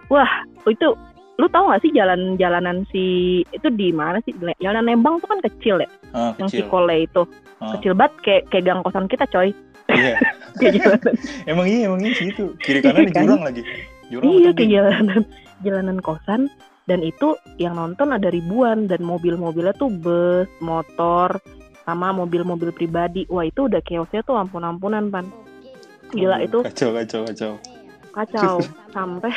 Wah itu lu tahu gak sih jalan-jalanan si itu di mana sih jalanan Lembang tuh kan kecil ya Ah, yang kecil. Cikole itu Ah, kecil banget kayak kayak gang kosan kita coy Iya. jalanan Emang iya, emang iya segitu. Kiri kanan Iya kan? jurang lagi. Jurang iya kayak di- jalanan jalanan kosan dan itu yang nonton ada ribuan dan mobil-mobilnya tuh bus motor sama mobil-mobil pribadi wah itu udah chaosnya tuh ampun-ampunan pan gila itu Kacau, kacau, kacau. kacau sampai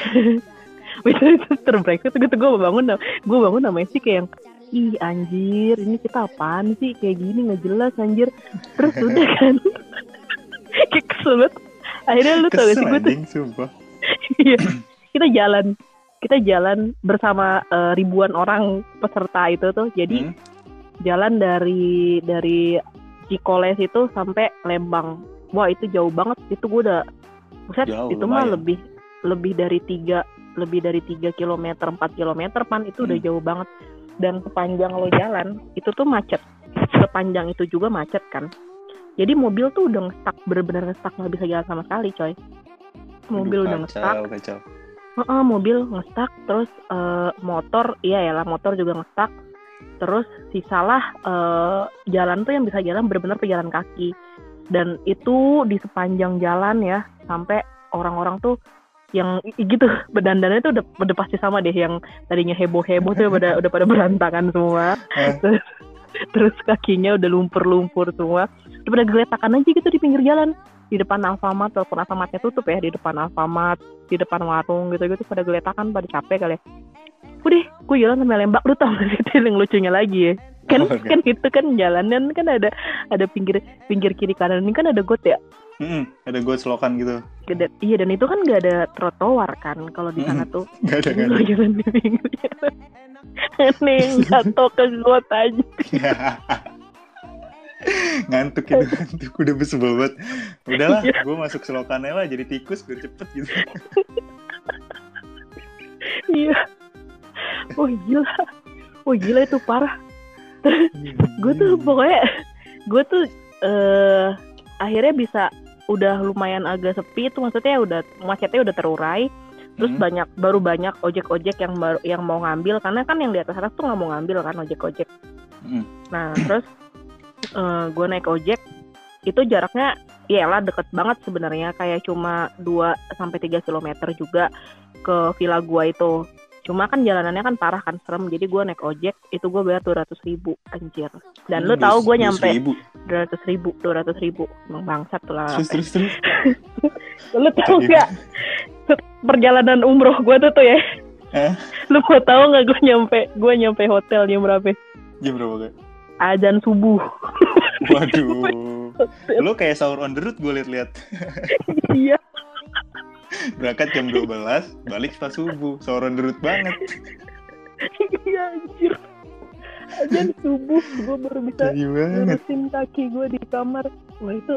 itu itu terbrengsek gitu. Gue bangun gue bangun namanya sih kayak yang ih anjir ini kita apaan sih? Kayak gini nggak jelas anjir. Terus udah kan kayak kesel banget. Akhirnya lu tau gak sih gue tuh. Iya, kita jalan kita jalan bersama eh, ribuan orang peserta itu tuh. Jadi Hmm? jalan dari dari Cikoles itu sampai Lembang. Wah itu jauh banget. Itu gue udah buset Jauh, itu mah lumayan. lebih lebih dari tiga lebih dari tiga kilometer 4 kilometer pan itu udah Hmm. jauh banget. Dan sepanjang lo jalan itu tuh macet. Sepanjang itu juga macet kan. Jadi mobil tuh udah ngestak bener-bener ngestak nggak bisa jalan sama sekali coy. Mobil Aduh, udah ngestak kacau, kacau. Heeh, mobil ngestak terus eh, motor iya ya lah motor juga ngestak terus sisalah eh, jalan tuh yang bisa jalan benar-benar pejalan kaki. Dan itu di sepanjang jalan ya sampai orang-orang tuh yang gitu. Berdandannya tuh udah, udah pasti sama deh yang tadinya heboh-heboh tuh udah udah pada berantakan semua. Eh. terus, terus kakinya udah lumpur-lumpur semua. Udah pada geletakan aja gitu di pinggir jalan. Di depan Alfamart walaupun Alfamartnya tutup ya di depan Alfamart di depan warung gitu-gitu pada geletakan pada capek kali ya. Udah gue jalan sampai lembak lu tau gak sih yang lucunya lagi ya? Kan Oh, enggak. kan itu kan jalanan kan ada ada pinggir pinggir kiri kanan ini kan ada got ya Mm-mm, ada gue selokan gitu. Gede. iya dan itu kan gak ada trotoar kan kalau di sana tuh. Gak ada kan? gue jalan di pinggir jalan aneh yang jatuh ke got aja. Ngantuk itu ngantuk udah sebel banget. Udahlah Iya. gue masuk selokannya lah jadi tikus biar cepet gitu. Iya. Oh gila. Oh gila itu parah. Gue tuh pokoknya gue tuh eh akhirnya bisa udah lumayan agak sepi itu maksudnya udah macetnya udah terurai terus Hmm. banyak baru banyak ojek-ojek yang baru yang mau ngambil karena kan yang di atas atas tuh nggak mau ngambil kan ojek-ojek Hmm. nah terus gue naik ojek itu jaraknya ya lah deket banget sebenarnya kayak cuma 2 sampai 3 km juga ke villa gua itu cuma kan jalanannya kan parah kan serem. Jadi gue naik ojek itu gue bayar 200 ribu anjir. Dan lu tahu gue nyampe ribu. 200 ribu 200 ribu. Emang bangsat tuh lah. Terus terus terus? Lu tahu Iya. nggak perjalanan umroh gue tuh tuh ya? Eh? lu mau tahu nggak gue nyampe gue nyampe hotel jam berapa? Jam berapa kak? Azan subuh. Waduh. Lu kayak sahur on the road gue liat-liat. Iya berangkat jam 12 balik pas subuh. Sahur on the road banget. Iya anjir. Azan subuh gue baru bisa lurusin kaki gue di kamar. Wah itu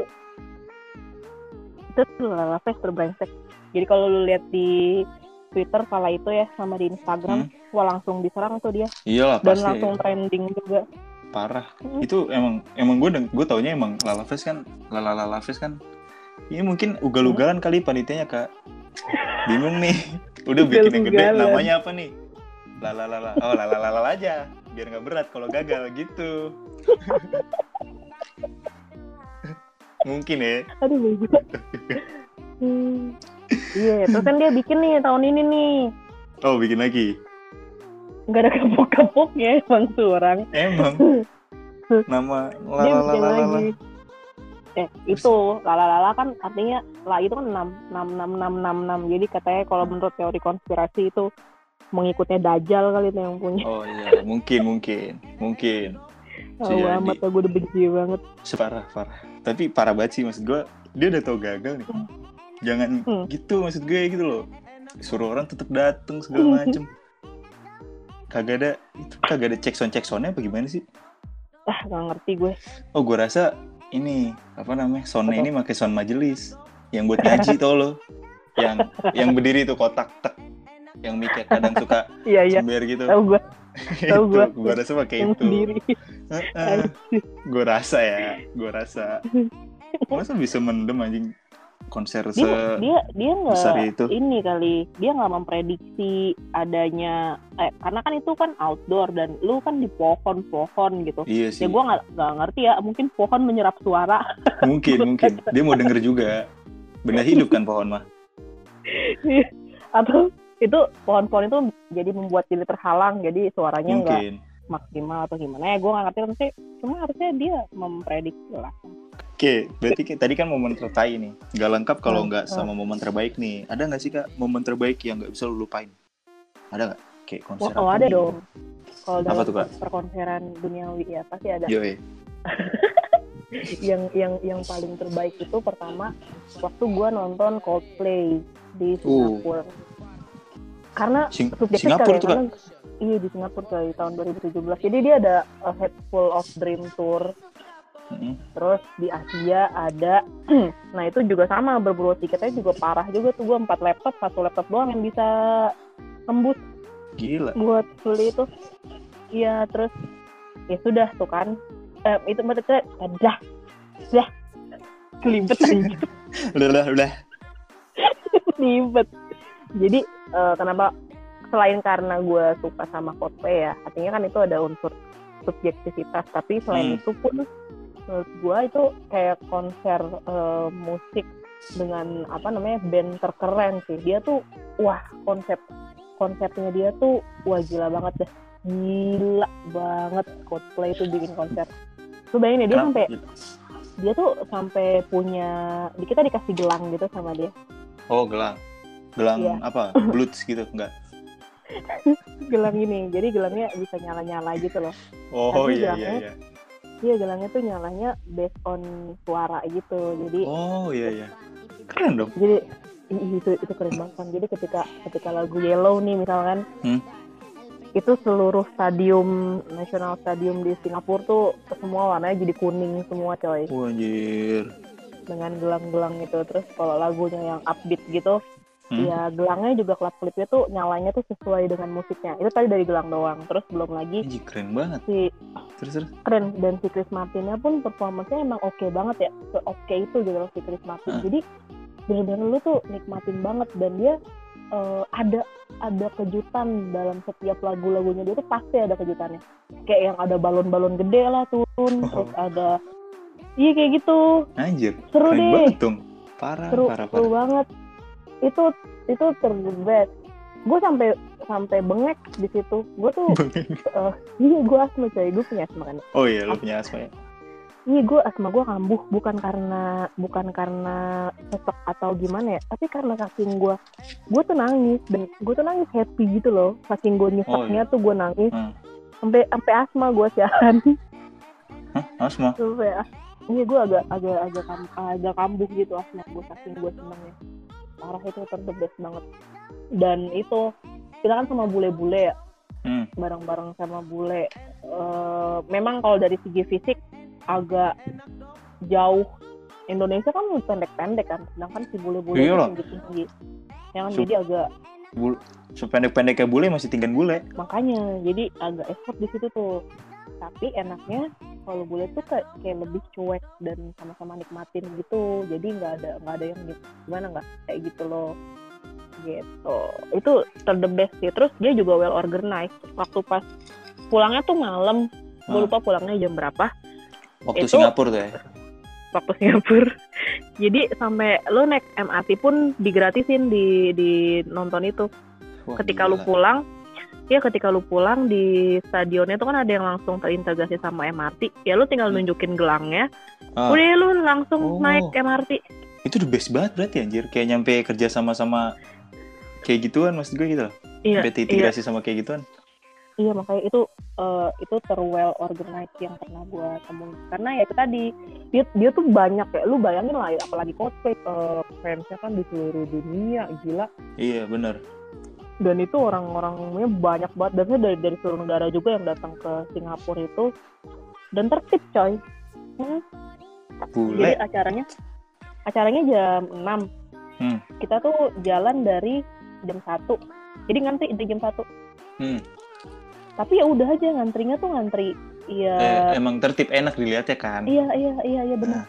itu lala fest terbrengsek jadi kalau lu lihat di Twitter kala itu ya sama di Instagram wah langsung diserang tuh dia. Iyalah dan pasti. langsung trending juga. Parah. Hmm. itu emang emang gue gue taunya emang Lala Fest kan Lala Lala Fest kan ini mungkin ugal-ugalan kali panitianya kak. Bingung nih. Udah bikin yang gede. Namanya apa nih? Lala Lala oh Lala Lala aja. Biar nggak berat kalau gagal gitu. Mungkin ya. Aduh bego Hmm. Iya, terus kan dia bikin nih tahun ini nih. oh bikin lagi? Nggak ada kapok-kapoknya emang tuh orang. emang? Nama Dia Eh, itu lala-lala kan artinya lah itu kan 6 6 6 6 6 6. Jadi katanya kalau menurut teori konspirasi itu mengikutnya Dajjal kali itu yang punya. oh iya mungkin mungkin mungkin Oh, jadi. amat gue udah benci banget. separah parah tapi parah banget sih maksud gue dia udah tau gagal nih jangan Hmm. gitu maksud gue gitu loh suruh orang tetap datang segala macem kagak ada itu kagak ada cek sound cek soundnya apa gimana sih Ah, nggak ngerti gue. oh gue rasa ini apa namanya soundnya Apa? ini pakai sound majelis. Yang buat ngaji tau lo. Yang yang berdiri tuh kotak tek. Yang mikir kadang suka Iya, iya. sember gitu. Tahu gue tahu gua. gue rasa pakai yang itu. sendiri. gue rasa ya gue rasa. Masa bisa mendem anjing konser se dia dia dia besar nggak ini kali dia nggak memprediksi adanya eh karena kan itu kan outdoor dan lu kan di pohon-pohon gitu. Iya sih. ya gue nggak ngerti ya mungkin pohon menyerap suara. Mungkin mungkin. Dia mau denger juga. Benda hidup kan pohon mah. Atau itu pohon-pohon itu jadi membuat diri terhalang jadi suaranya nggak maksimal atau gimana ya gue nggak ngerti. Tapi cuma harusnya dia memprediksi lah oke berarti tadi kan momen tertai nih nggak lengkap kalau Hmm, nggak hmm. sama momen terbaik nih ada nggak sih kak momen terbaik yang nggak bisa lu lupain ada nggak kayak oh, konser oh apa ada dong kalau Apa dalam tuh, Kak? perkonseran duniawi ya pasti ada Yoi. yang yang yang paling terbaik itu pertama waktu gua nonton Coldplay di Uh. Singapura. Karena Sing- subjektif Singapura ya, kak karena- iya di Singapura kali tahun 2017. Jadi dia ada a Head Full of Dream Tour. Mm-mm. Terus di Asia ada, nah itu juga sama berburu tiketnya juga parah juga tuh gua empat laptop satu laptop doang yang bisa tembus gila buat beli itu. Iya terus ya sudah tuh kan eh, itu maksudnya dah dah kelibet anjir. udah udah ribet jadi eh, kenapa selain karena gue suka sama Coldplay ya artinya kan itu ada unsur subjektivitas tapi selain Hmm. itu pun menurut gue itu kayak konser eh, musik dengan apa namanya band terkeren sih dia tuh wah konsep konsepnya dia tuh wah gila banget deh gila banget Coldplay itu bikin konser lu bayangin ya dia sampai dia tuh sampai punya kita dikasih gelang gitu sama dia Oh gelang, gelang Iya. apa? Bluetooth gitu enggak? gelang ini jadi gelangnya bisa nyala nyala gitu loh Oh Tapi iya iya iya. Iya gelangnya tuh nyalanya based on suara gitu. Jadi Oh iya iya. Keren dong. jadi itu itu keren banget kan. Jadi ketika ketika lagu Yellow nih misalkan Hmm. itu seluruh stadium national stadium di Singapura tuh semua warnanya jadi kuning semua coy anjir. dengan gelang-gelang itu. Terus kalau lagunya yang upbeat gitu Hmm. ya gelangnya juga klip klipnya tuh nyalanya tuh sesuai dengan musiknya. Itu tadi dari gelang doang. Terus belum lagi Anjir keren banget. si Terus terus. keren dan si Chris Martinnya pun performanya emang oke banget ya se oke itu gitu loh si Chris Martin Hah. jadi bener-bener lu tuh nikmatin banget dan dia eh, ada ada kejutan dalam setiap lagu-lagunya dia tuh pasti ada kejutannya kayak yang ada balon-balon gede lah turun Oh. terus ada iya kayak gitu Anjir. seru keren deh banget dong. Parah seru parah seru parah. banget itu itu ter the best gue sampai sampai bengek di situ. Gue tuh iya gue asma coy. Gue punya asma kan? Oh iya lu punya asma ya. Iya gue asma gue kambuh. Bukan karena bukan karena sesek atau gimana ya. Tapi karena saking gue gue tuh nangis. Dan gue tuh nangis happy gitu loh. Saking gue nyeseknya tuh gue nangis. Hmm. sampai sampai asma gue siaran. Hah? Asma? sampai iya gue agak agak agak agak kambuh gitu asma gue saking gue senengnya parah itu terdebes banget dan itu kita kan sama bule-bule ya Hmm. bareng-bareng sama bule. Eh, memang kalau dari segi fisik agak jauh. Indonesia kan pendek-pendek kan, sedangkan si bule-bule itu Iyalah. tinggi-tinggi. Ya kan, Sup- jadi agak Bul sependek-pendeknya bule masih tinggal bule. makanya jadi agak effort di situ tuh. Tapi enaknya kalau bule tuh kayak, kayak lebih cuek dan sama-sama nikmatin gitu. Jadi nggak ada nggak ada yang gi- gimana nggak? Kayak gitu loh. Gitu. Itu ter the best sih. Terus dia juga well organized. Waktu pas pulangnya tuh malam. Gue Ah. lupa pulangnya jam berapa. Waktu Itu- Singapura tuh ya. waktu Singapura. Jadi sampai lo naik MRT pun digratisin di di nonton itu. Wah, ketika lu gila. pulang ya ketika lu pulang di stadionnya tuh kan ada yang langsung terintegrasi sama MRT ya lu tinggal Hmm. nunjukin gelangnya Ah, udah lu langsung Oh. naik MRT itu the best banget berarti anjir. Kayak nyampe kerja sama-sama kayak gituan maksud gue gitu loh. iya Sampai iya terintegrasi sama kayak gituan. iya makanya itu eh, itu ter well organized yang pernah gue temuin karena ya itu tadi dia dia tuh banyak ya lu bayangin lah ya apalagi Coldplay eh, fansnya kan di seluruh dunia gila Iya bener. Dan itu orang-orangnya banyak banget dan dari dari seluruh negara juga yang datang ke Singapura itu dan tertib coy Hmm, Bule. jadi acaranya acaranya jam 6 Hmm. kita tuh jalan dari jam 1 jadi ngantri di jam 1 Hmm. tapi ya udah aja ngantrinya tuh ngantri ya Eh, emang tertib enak dilihatnya kan. iya iya iya iya benar Nah.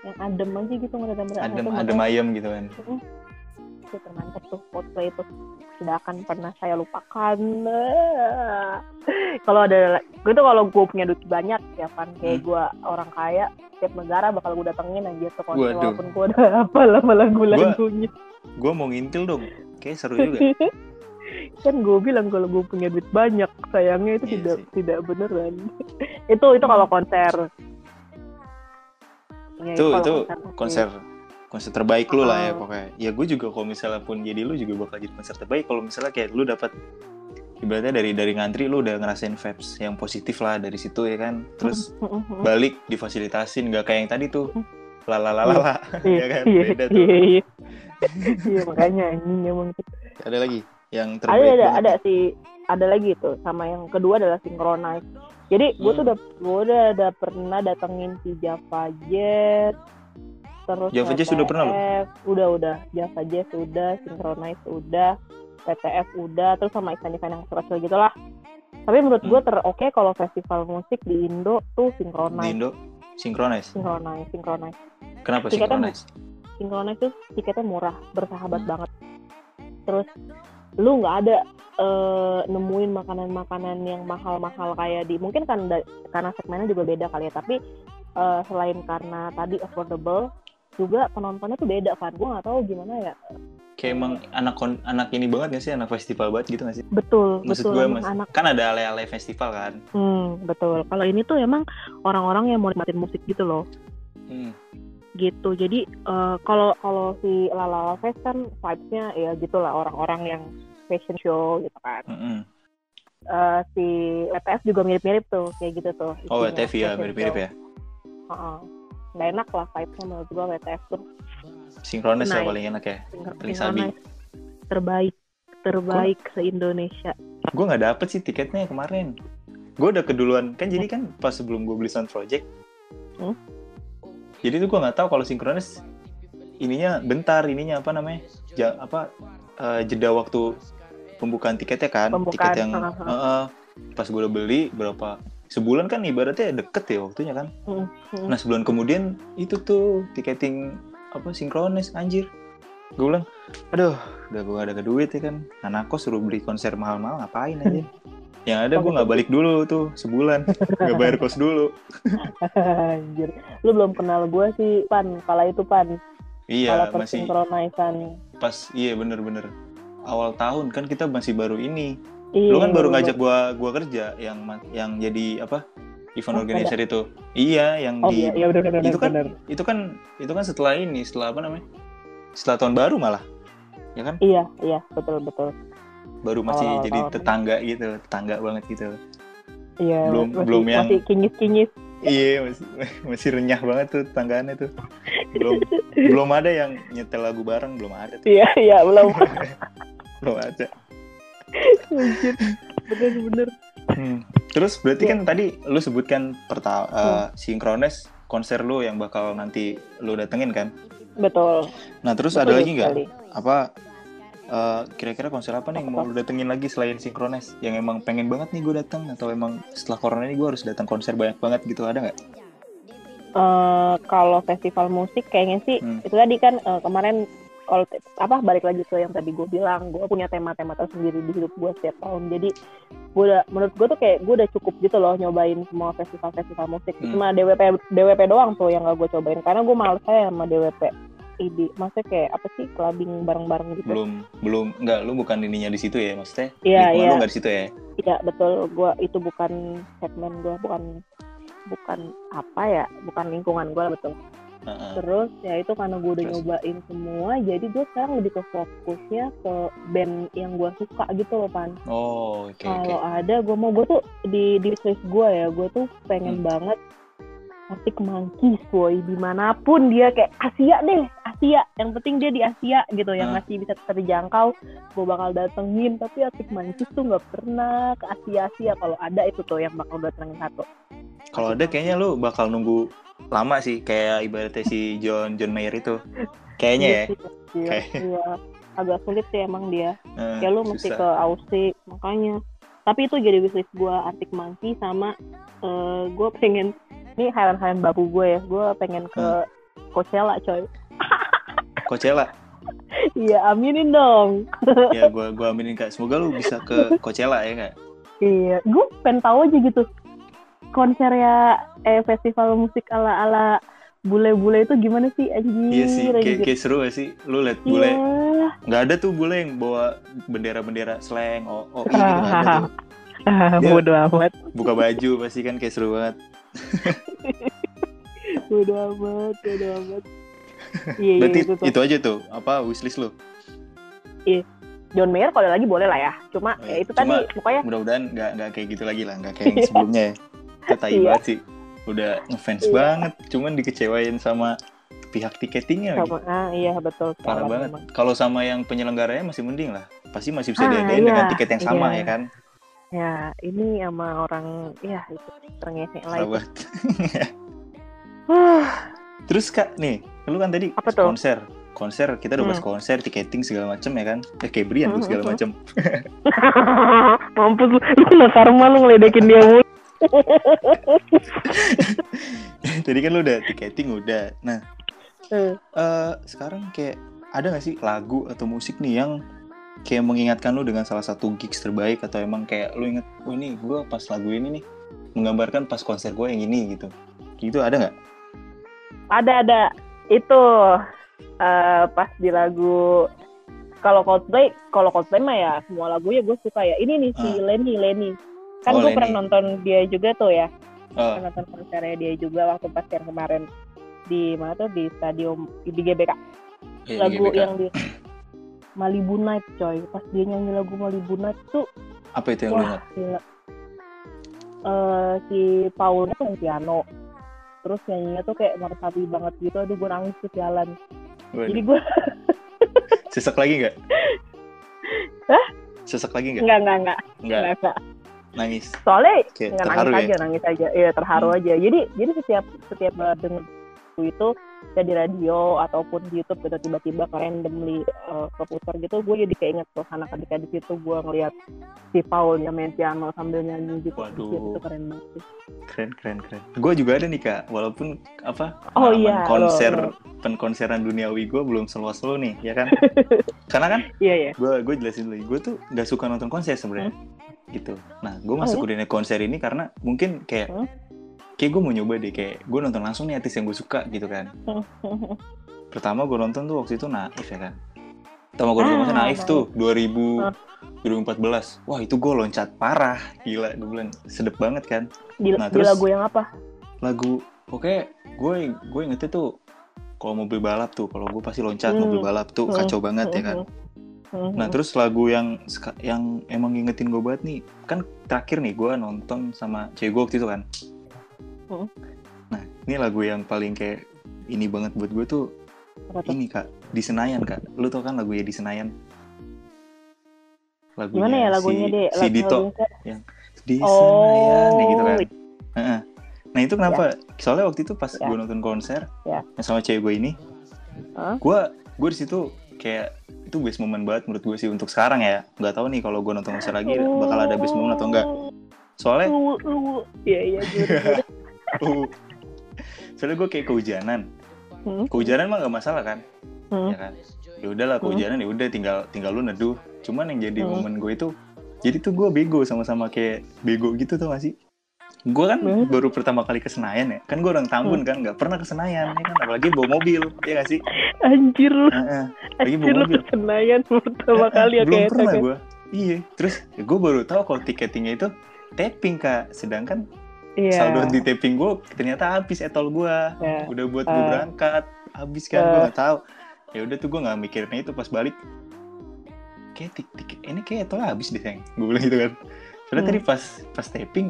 yang adem aja gitu nggak ada Adem adem ayam gitu kan. Itu termantap tuh Coldplay itu tidak akan pernah saya lupakan kalau ada gue tuh kalau gue punya duit banyak ya kan kayak Hmm. gue orang kaya setiap negara bakal gue datengin aja tuh konser walaupun gue udah apa lama lagu-lagunya Gue mau ngintil dong. Kayak seru juga. kan gue bilang kalau gue punya duit banyak sayangnya itu Iya tidak sih. tidak beneran itu itu kalau konser Ya, Itu- kalau itu sih. konser konser terbaik lu lah ya pokoknya. Ya gue juga kalau misalnya pun jadi lu juga bakal jadi konser terbaik kalau misalnya kayak lu dapat ibaratnya dari dari ngantri lu udah ngerasain vibes yang positif lah dari situ ya kan. Terus balik difasilitasin nggak kayak yang tadi tuh lalalala ya kan iya, beda tuh. iya, iya. Iya, makanya anjing emang Ada lagi yang ada terbaik. ada banget. ada sih ada lagi tuh sama yang kedua adalah synchronize jadi gue tuh Hmm. udah gue udah, udah pernah datengin si Java Jet terus Java Jet sudah pernah lo? PTF, udah udah Java Jet udah synchronize udah PTF udah terus sama event-event yang kecil gitu lah tapi menurut gue Hmm. ter oke kalau festival musik di Indo tuh di synchronize Indo synchronize. synchronize synchronize Kenapa Tiketnya synchronize? synchronize tuh tiketnya murah bersahabat Hmm. banget terus lu nggak ada eh, nemuin makanan-makanan yang mahal-mahal kayak di mungkin kan da- karena segmennya juga beda kali ya tapi eh, selain karena tadi affordable juga penontonnya tuh beda kan gue nggak tahu gimana ya Kayak emang anak anak ini banget gak sih? Anak festival banget gitu gak sih? betul Maksud betul gue mas, anak kan ada ale-ale festival kan? hmm, betul kalau ini tuh emang orang-orang yang mau nikmatin musik gitu loh Hmm. gitu jadi eh, kalau kalau si Lala Fest kan vibes-nya ya gitulah orang-orang yang fashion show gitu kan Mm-mm. Eh, si WTF juga mirip-mirip tuh kayak gitu tuh Oh, WTF ya, fashion mirip-mirip ya. Heeh. Nggak enak lah vibes-nya menurut gua WTF tuh Sinkronis lah Nice. paling enak ya. Paling sinkronis. terbaik terbaik se Indonesia Gue nggak dapet sih tiketnya kemarin. Gue udah keduluan kan jadi kan pas sebelum gue beli sound project. Hmm? Jadi tuh gue nggak tahu kalau sinkronis ininya bentar ininya apa namanya ja, apa eh, jeda waktu pembukaan tiketnya kan Pembukaan, tiket yang ha. eh, pas gue udah beli berapa sebulan kan ibaratnya deket ya waktunya kan Hmm, hmm. Nah sebulan kemudian itu tuh tiketing apa sinkronis anjir. Gue bilang, aduh udah gue ada duit ya kan. Anakku suruh beli konser mahal-mahal ngapain aja. Yang ada gue nggak balik dulu tuh sebulan, nggak bayar kos dulu. Anjir. Lu belum kenal gue sih, Pan. Kala itu, Pan. Iya Kala masih pas iya bener-bener awal tahun kan kita masih baru ini. Iya, Lu kan baru baru- ngajak gua gua kerja yang yang jadi apa event Oh, organizer itu. Iya yang Oh di iya, iya benar benar itu kan benar. itu kan itu kan setelah ini setelah apa namanya setelah tahun baru malah ya kan Iya, iya, betul betul. baru masih Awal-awal jadi tahun. tetangga gitu tetangga banget gitu Iya, Belum- masih, belum yang- masih kinyis-kinyis. iya masih masih renyah banget tuh tetanggaannya tuh belum belum ada yang nyetel lagu bareng belum ada tuh Iya, iya, belum. belum ada. Bener-bener. Hmm. terus berarti Iya. kan tadi lu sebutkan perta Hmm. eh, sinkrones konser lu yang bakal nanti lu datengin kan Betul. nah terus Betul ada lagi nggak apa eh, kira-kira konser apa nih yang mau lu datengin lagi selain sinkrones yang emang pengen banget nih gue datang atau emang setelah corona ini gue harus datang konser banyak banget gitu ada nggak Eh, kalau festival musik kayaknya sih Hmm. itu tadi kan eh, kemarin kalau te- apa balik lagi ke yang tadi gue bilang gue punya tema-tema tersendiri di hidup gue setiap tahun. Jadi gue udah menurut gue tuh kayak gue udah cukup gitu loh nyobain semua festival-festival musik. Hmm. cuma DWP DWP doang tuh yang gak gue cobain. Karena gue males saya sama DWP ID maksudnya kayak apa sih clubbing bareng-bareng gitu. Belum belum nggak lu bukan ininya di situ ya maksudnya? Iya, iya. lu nggak di situ ya? Iya betul, gua itu bukan segmen gua, bukan bukan apa ya, bukan lingkungan gua betul. Heeh. Terus ya itu karena gue udah Terus? nyobain semua, jadi gue sekarang lebih ke fokusnya ke band yang gue suka gitu loh pan. oh oke oke Kalau ada gue mau gue tuh di di list gue ya, gue tuh pengen Hmm. banget Arctic Monkeys boy di mana pun dia kayak Asia deh Asia yang penting dia di Asia gitu yang masih bisa terjangkau gue bakal datengin tapi Arctic Monkeys tuh nggak pernah ke Asia Asia kalau ada itu tuh yang bakal datengin satu kalau ada kayaknya lu bakal nunggu lama sih kayak ibaratnya si John John Mayer itu. Kayaknya ya. Iya sih, iya, Kayak- iya. agak sulit sih emang dia. Eh, ya lu mesti ke Aussie makanya. Tapi itu jadi wishlist gue Arctic Monkey sama eh gue pengen ini Highland babu gue ya. Gue pengen ke Hmm. Coachella coy. Coachella? Iya aminin dong. Ya gua gua aminin kak. Semoga lu bisa ke Coachella ya kak. Iya gue pengen tahu aja gitu konser ya eh festival musik ala ala bule-bule itu gimana sih anjir iya sih kayak, anjir. kayak seru gak sih? Lu liat Iya. bule nggak ada tuh bule yang bawa bendera-bendera slang oh, oh gitu nggak ada tuh. Ah, Dia- bodo amat. buka baju pasti kan kayak seru banget. Bodo amat bodo amat. Iya iya berarti itu tuh. itu aja tuh apa wishlist lu? John Mayer kalau lagi boleh lah ya cuma Oh, ya iya. itu Cuma- tadi pokoknya mudah-mudahan nggak nggak kayak gitu lagi lah nggak kayak yang sebelumnya ya itu tai Iya. banget sih. Udah ngefans Iya. banget. Cuman dikecewain sama pihak tiketingnya lagi. Sama ah iya betul. Parah banget. kalau sama yang penyelenggaranya masih mending lah. Pasti masih bisa Ah, diadain iya. dengan tiket yang sama Iya. ya kan? Ya ini sama orang ya itu terngese parah lah itu banget Huh, terus kak nih lu kan tadi Apa tuh? konser. Konser kita udah bahas Hmm. konser tiketing segala macem ya kan? Eh kayak Brian Hmm, segala hmm, macem. Mampus lu. Lu nakarma lu ngeledekin dia mulu tadi kan lu udah tiketing udah nah Eh, eh sekarang kayak ada gak sih lagu atau musik nih yang kayak mengingatkan lu dengan salah satu gigs terbaik atau emang kayak lu inget oh ini gue pas lagu ini nih menggambarkan pas konser gue yang ini gitu gitu ada nggak Ada ada itu eh, pas di lagu kalau Coldplay, kalau Coldplay mah ya semua lagunya gue suka ya. Ini nih si Ah. Lenny, Lenny. Kan gue pernah nonton dia juga tuh ya. oh, Pernah nonton konsernya dia juga waktu pas yang kemarin di mana tuh di stadion di GBK. iya, lagu GBK. yang di Malibu Night coy. Pas dia nyanyi lagu Malibu Night tuh apa itu yang lu wah ingat gila. Eh, si Paulnya tuh piano. Terus nyanyinya tuh kayak meresapi banget gitu. Aduh gue nangis tuh jalan. Jadi gue sesek lagi nggak Hah? sesek lagi nggak enggak enggak enggak nggak enggak enggak. Nangis. Soalnya kayak nggak terharu nangis ya? aja nangis aja. Iya terharu Hmm. aja. Jadi jadi setiap setiap denger lagu itu ya di radio ataupun di YouTube gitu tiba-tiba randomly uh, keputar gitu gue jadi kayak inget tuh anak ketika di situ gue ngeliat si Paul yang main piano sambil nyanyi gitu. Waduh. Anjir, itu keren banget sih. keren keren keren. Gue juga ada nih kak. Walaupun apa Oh pengalaman iya, konser lo- penkonseran duniawi gue belum seluas lo nih ya kan? Karena kan iya iya. gue gue jelasin dulu gue tuh nggak suka nonton konser sebenarnya gitu. Nah gue masuk Oh, ke dunia konser ini karena mungkin kayak Hmm. kayak gue mau nyoba deh kayak gue nonton langsung nih artis yang gue suka gitu kan. Pertama gue nonton tuh waktu itu Naif ya kan. Pertama gue nonton Ah, Naif tuh 2000 Ah. 2014 wah itu gue loncat parah. Gila gue bilang sedep banget kan. Di, Nah, di terus- lagu yang apa? lagu pokoknya gue gue ingetnya tuh kalau mobil balap tuh kalau gue pasti loncat Hmm. mobil balap tuh Hmm. kacau banget ya kan Mhm. nah terus lagu yang yang emang ngingetin gue banget nih kan terakhir nih gue nonton sama cewek gue waktu itu kan Hmm. nah ini lagu yang paling kayak ini banget buat gue tuh ini kak di Senayan kak lu tau kan lagu ya di Senayan lagunya gimana ya lagunya si, deh si Dito lagunya? di Oh. Senayan ya gitu kan Heeh. Nah itu kenapa? Soalnya waktu itu pas Ya. gue nonton konser Ya. yang sama cewek gue ini, Hah? gue gue di situ kayak itu best moment banget menurut gue sih untuk sekarang ya. Nggak tahu nih kalau gue nonton konser lagi bakal ada best moment atau enggak. Soalnya, Lu, lu. Iya, iya, gimana, gimana? uh, soalnya gue kayak kehujanan. Hmm. Kehujanan mah nggak masalah kan, Hmm. ya kan? Ya udahlah kehujanan ya udah tinggal tinggal lu neduh. Cuman yang jadi Hmm. momen gue itu, jadi tuh gue bego sama-sama kayak bego gitu tuh gak sih? Gue kan Hmm. baru pertama kali ke Senayan ya, kan gue orang Tambun kan, nggak pernah ke Senayan, ya kan? apalagi bawa mobil, ya gak sih? Anjir lu, Heeh. Lagi anjir bawa lu mobil. kesenayan pertama kali ya Belum kayak pernah gue. Iya, terus ya gue baru tahu kalau tiketingnya itu tapping kak, sedangkan Iya. saldo di tapping gue ternyata habis etol gue, Ya. udah buat gue Ah. berangkat, habis kan gue nggak tahu. Ya udah tuh gue nggak mikirin itu pas balik. Kayak tik tik ini kayak etol habis deh sayang, gue bilang gitu kan. Soalnya Hmm. tadi pas pas tapping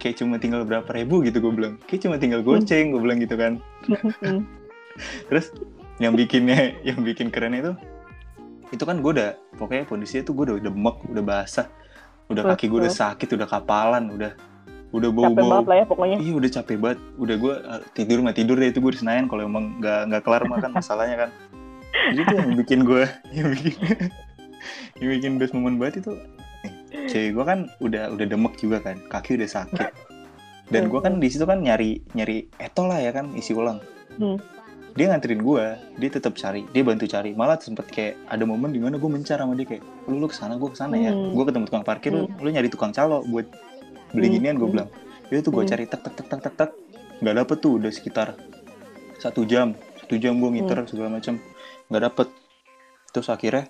kayak cuma tinggal berapa ribu gitu gue bilang, kayak cuma tinggal goceng gue bilang gitu kan. Hmm. Terus yang bikinnya yang bikin keren itu itu kan gue udah pokoknya kondisinya tuh gue udah demek, udah basah, udah kaki gue udah sakit, udah kapalan, udah udah bau Capek bau. banget lah ya pokoknya. Iya udah capek banget, udah gue uh, tidur nggak tidur deh itu gue di Senayan kalau emang nggak nggak kelar makan masalahnya kan. Jadi tuh yang bikin gue yang bikin yang bikin best moment banget itu cewek gue kan udah udah demek juga kan, kaki udah sakit. Dan gue kan di situ kan nyari nyari etol lah ya kan isi ulang. Hmm. dia nganterin gue dia tetap cari dia bantu cari. Malah sempet kayak ada momen di mana gue mencar sama dia kayak lu lu ke sana gue ke sana ya. Hmm. gue ketemu tukang parkir lu lu nyari tukang calo buat beli Hmm. ginian gue bilang. Itu tuh gue Hmm. cari tak tak tak tak tak tak nggak dapet tuh udah sekitar satu jam. Satu jam gue ngiter Hmm. segala macam nggak dapet. Terus akhirnya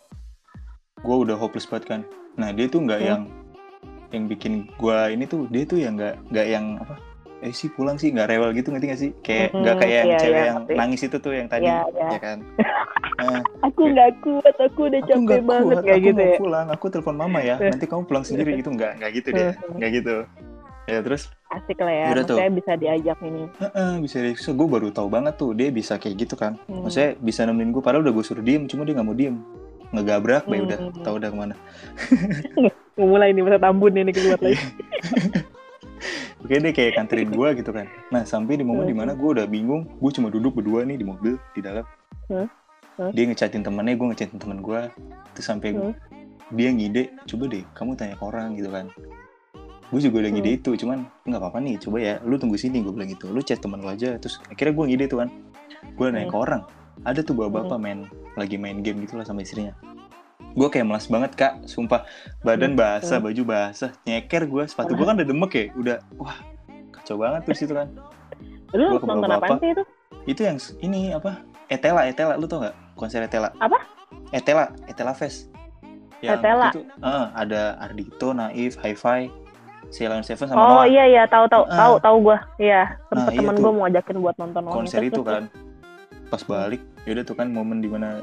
gue udah hopeless banget kan nah dia tuh nggak Hmm. yang yang bikin gue ini tuh dia tuh yang nggak nggak yang apa eh sih pulang sih nggak rewel gitu ngerti gak sih kayak nggak Hmm, kayak yang iya, cewek iya, yang ngerti. nangis itu tuh yang tadi Iya, iya. ya kan Nah, Aku nggak kuat, aku udah aku capek nggak banget kuat, kayak aku gitu mau ya. pulang aku telepon mama ya nanti kamu pulang sendiri itu nggak nggak gitu deh Eh. nggak gitu ya terus Asik lah ya, Yaudah tuh. maksudnya bisa diajak ini. Heeh, bisa deh so, gue baru tahu banget tuh dia bisa kayak gitu kan Hmm. maksudnya bisa nemenin gue padahal udah gue suruh diem cuma dia nggak mau diem ngegabrak baik udah Hmm. tahu udah ke mana Mau mulai nih masa tambun ini keluar lagi. Oke deh kayak kanterin gue gitu kan nah sampai di momen Hmm. di mana gue udah bingung gue cuma duduk berdua nih di mobil di dalam Hmm. Hmm. dia ngechatin temennya gue ngechatin temen gue terus sampai Hmm. dia ngide coba deh kamu tanya ke orang gitu kan gue juga udah ngide Hmm. itu cuman nggak apa-apa nih coba ya lu tunggu sini gue bilang gitu lu chat temen lu aja terus akhirnya gue ngide tuh kan gue nanya Hmm. ke orang ada tuh bapak-bapak main lagi main game gitu lah sama istrinya gue kayak malas banget kak sumpah badan Hmm. basah baju basah nyeker gue sepatu gue kan udah demek ya udah wah kacau banget tuh situ kan Lu Gua nonton apaan sih itu? itu yang ini apa Etela Etela lu tau gak konser Etela Apa? Etela Etela Fest yang Etela? itu eh, ada Ardito Naif Hi-Fi Ceylon Seven sama Oh Noah iya iya tahu tahu Ah. tahu tahu gue. Iya, Nah, sempet iya temen tuh. gue mau ajakin buat nonton konser itu kan pas balik yaudah tuh kan momen di mana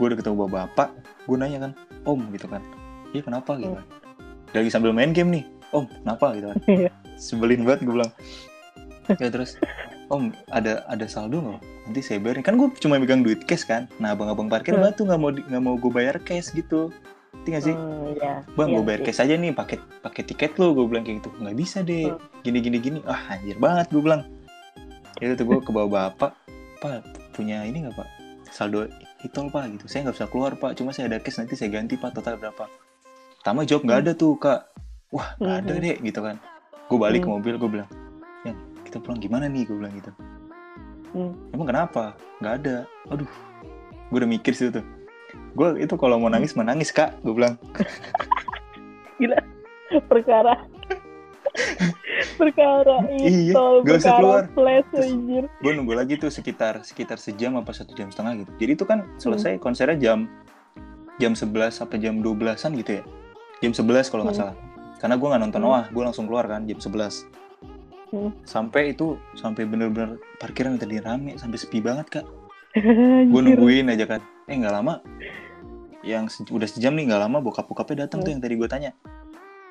gue udah ketemu bapak gue nanya kan om gitu kan. Iya kenapa? gitu kan. Lagi sambil main game nih om kenapa? gitu kan. Iya. sebelin banget gue bilang. Ya terus om ada ada saldo nggak nanti saya bayarin. Kan gue cuma megang duit cash kan. Nah abang-abang parkir Hmm. batu nggak mau nggak mau gue bayar cash gitu. Ngerti nggak sih? Hmm, iya. bang Iya gue bayar sih. cash aja nih pakai pakai tiket lo gue bilang kayak gitu. Nggak bisa deh. Hmm. gini gini gini. Ah anjir banget gue bilang. Itu tuh gue ke bawah bapak pak punya ini nggak pak? Saldo hitol pak gitu. Saya nggak bisa keluar pak. Cuma saya ada cash nanti saya ganti pak total berapa. Pertama jawab nggak ada tuh kak. Wah nggak ada Hmm. deh gitu kan. Gue balik ke Hmm. mobil gue bilang yang kita pulang gimana nih? Gue bilang gitu. Hmm. emang kenapa? Nggak ada. Aduh gue udah mikir sih tuh. Gue itu kalau mau nangis menangis kak gue bilang. Perkara perkara Iya, itu nggak usah perkara keluar. flash Terus- gue nunggu lagi tuh sekitar sekitar sejam apa satu jam setengah gitu. Jadi itu kan selesai konsernya jam jam 11 sampai jam 12an gitu ya? Jam 11 kalau nggak Hmm. salah. Karena gue nggak nonton Hmm. Noah gue langsung keluar kan jam 11 Hmm. sampai itu sampai bener-bener parkiran tadi rame sampai sepi banget kak. Gue nungguin aja kan eh nggak lama. Yang se- udah sejam nih nggak lama bokap bokapnya datang tuh yang tadi gue tanya.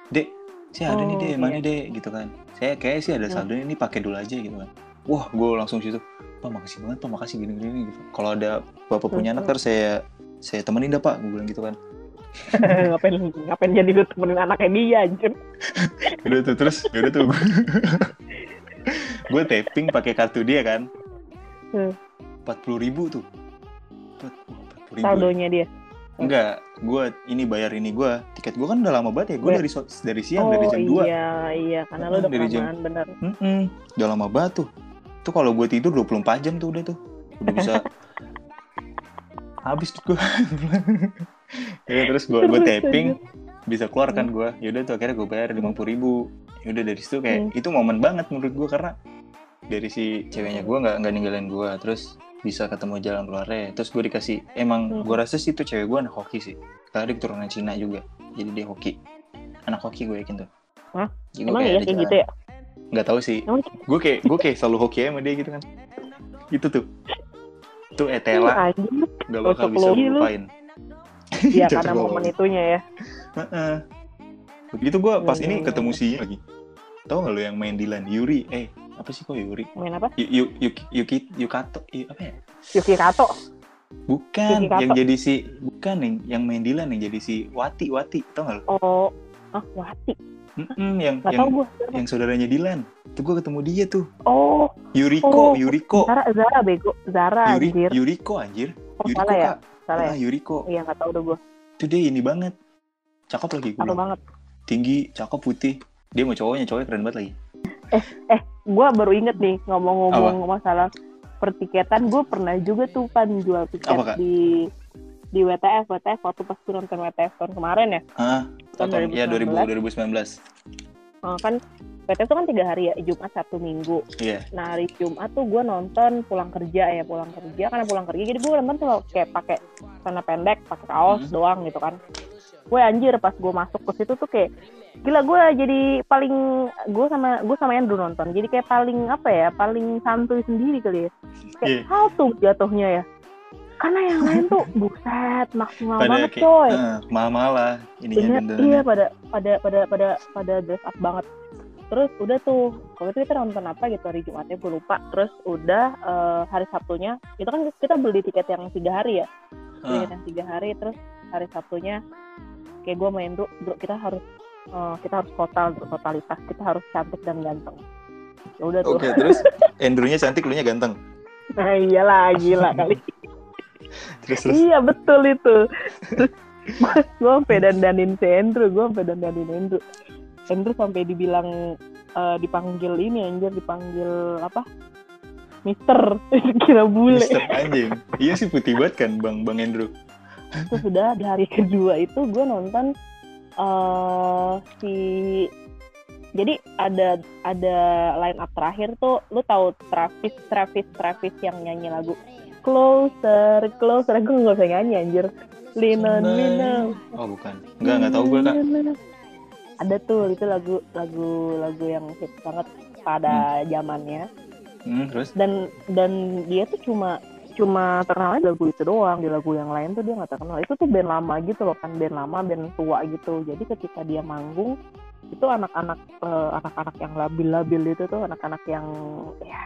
Dek saya ada nih Oh, dek iya. mana dek gitu kan. Saya kayak sih ada Hmm. saldo ini pakai dulu aja gitu kan. Wah gue langsung situ pak makasih banget pak makasih gini gini gitu. Kalau ada bapak punya anak ntar saya saya temenin dah pak gue bilang gitu kan. Ngapain ngapain jadi lu temenin anaknya dia anjir? Udah tuh terus udah tuh gue tapping pakai kartu dia kan. Hmm. empat puluh ribu tuh. Empat puluh ribu saldonya dia Enggak, gue ini bayar ini gue tiket gue kan udah lama banget ya. Gue dari so- dari siang oh dari jam 2 iya iya karena Hmm, udah dari jam- bener. Mm-mm, udah lama banget tuh. Tuh kalau gue tidur 24 jam tuh udah tuh. Udah bisa. Habis tuh gue ya terus gue gue tapping bisa keluar kan gue yaudah tuh akhirnya gue bayar lima puluh ribu. Yaudah dari situ kayak Hmm. itu momen banget menurut gue karena dari si ceweknya gue nggak nggak ninggalin gue terus bisa ketemu jalan keluarnya. Terus gue dikasih emang Hmm. gue rasa sih tuh cewek gue anak hoki sih. Karena dia keturunan Cina juga jadi dia hoki. Anak hoki gue yakin tuh. Hah? Jadi emang iya kayak gitu ya? Nggak tahu sih. Gue kayak gue kayak selalu hoki sama dia gitu kan. Itu tuh. Tuh Etela. Anjir gak bakal bisa lupain. Iya karena momen itunya ya. Heeh. begitu gue pas Hmm. ini ketemu si lagi. Tau gak lo yang main Dilan Yuri? Eh apa sih kok Yuri? Main apa? Yu, Yu, Yuki, Yuki, Yukato Yu- apa ya? Yuki Kato bukan Yuki Kato. yang jadi si bukan yang yang main Dilan yang jadi si Wati Wati tau gak lo oh ah Wati. Mm-mm, yang nggak yang gue yang saudaranya Dilan tuh gue ketemu dia tuh. Oh. Yuriko Oh, Yuriko. Zara Zara bego. Zara Yuri, anjir. Yuriko anjir. Oh Yuriko salah ya? Kak. Salah ya? Ah, Yuriko. Iya nggak tahu udah gue itu dia ini banget. Cakep lagi gue bilang. banget. Tinggi cakep putih. Dia mau cowoknya cowoknya keren banget lagi gue baru inget nih ngomong-ngomong masalah pertiketan gue pernah juga tuh kan jual tiket Apa, di di WTF WTF waktu pas gue nonton WTF tahun kemarin ya? Ah Tahun tahun ya 2000 2019. 2019 Eh, kan WTF itu kan tiga hari ya Jumat Sabtu Minggu. Iya. Nah hari Jumat tuh gue nonton pulang kerja ya pulang kerja karena pulang kerja jadi gue nonton tuh kayak pakai celana pendek pakai kaos Hmm. doang gitu kan gue anjir pas gue masuk ke situ tuh kayak gila gue jadi paling gue sama gue sama Andrew nonton. Jadi kayak paling apa ya paling santuy sendiri kali ya. Kayak haltu jatuhnya ya. Karena yang lain tuh buset maksimal pada banget kayak coy. ah, mahal lah ininya dandanannya. iya pada pada pada pada pada dress up banget. Terus udah tuh waktu itu kita nonton apa gitu hari Jumatnya gue lupa. Terus udah eh, hari Sabtunya itu kan kita beli tiket yang tiga hari ya. Ah, tiket yang tiga hari terus hari Sabtunya kayak gue main bro, bro kita harus eh, kita harus total bro, totalitas. Kita harus cantik dan ganteng. Ya udah tuh. Oke terus? Andrew-nya cantik lu nya ganteng? Nah, iyalah gila kali. Terus terus? Iya betul itu. Gue sampai dandanin si Andrew gue sampai dandanin Andrew Andrew sampai dibilang eh, dipanggil ini anjir dipanggil apa? Mister. Kira bule. Mister anjing. Iya sih putih banget kan bang bang Andrew itu sudah di hari kedua itu gue nonton eh si jadi ada ada line up terakhir tuh lu tahu Travis Travis Travis yang nyanyi lagu Closer Closer gue nggak bisa nyanyi anjir Lino Lino Oh bukan. Enggak enggak tahu gue kak. ada tuh itu lagu lagu lagu yang hits banget pada zamannya Hmm, terus? dan dan dia tuh cuma cuma terkenal di lagu itu doang di lagu yang lain tuh dia nggak terkenal. Itu tuh band lama gitu loh kan band lama band tua gitu. Jadi ketika dia manggung itu anak-anak eh, anak-anak yang labil-labil itu tuh anak-anak yang ya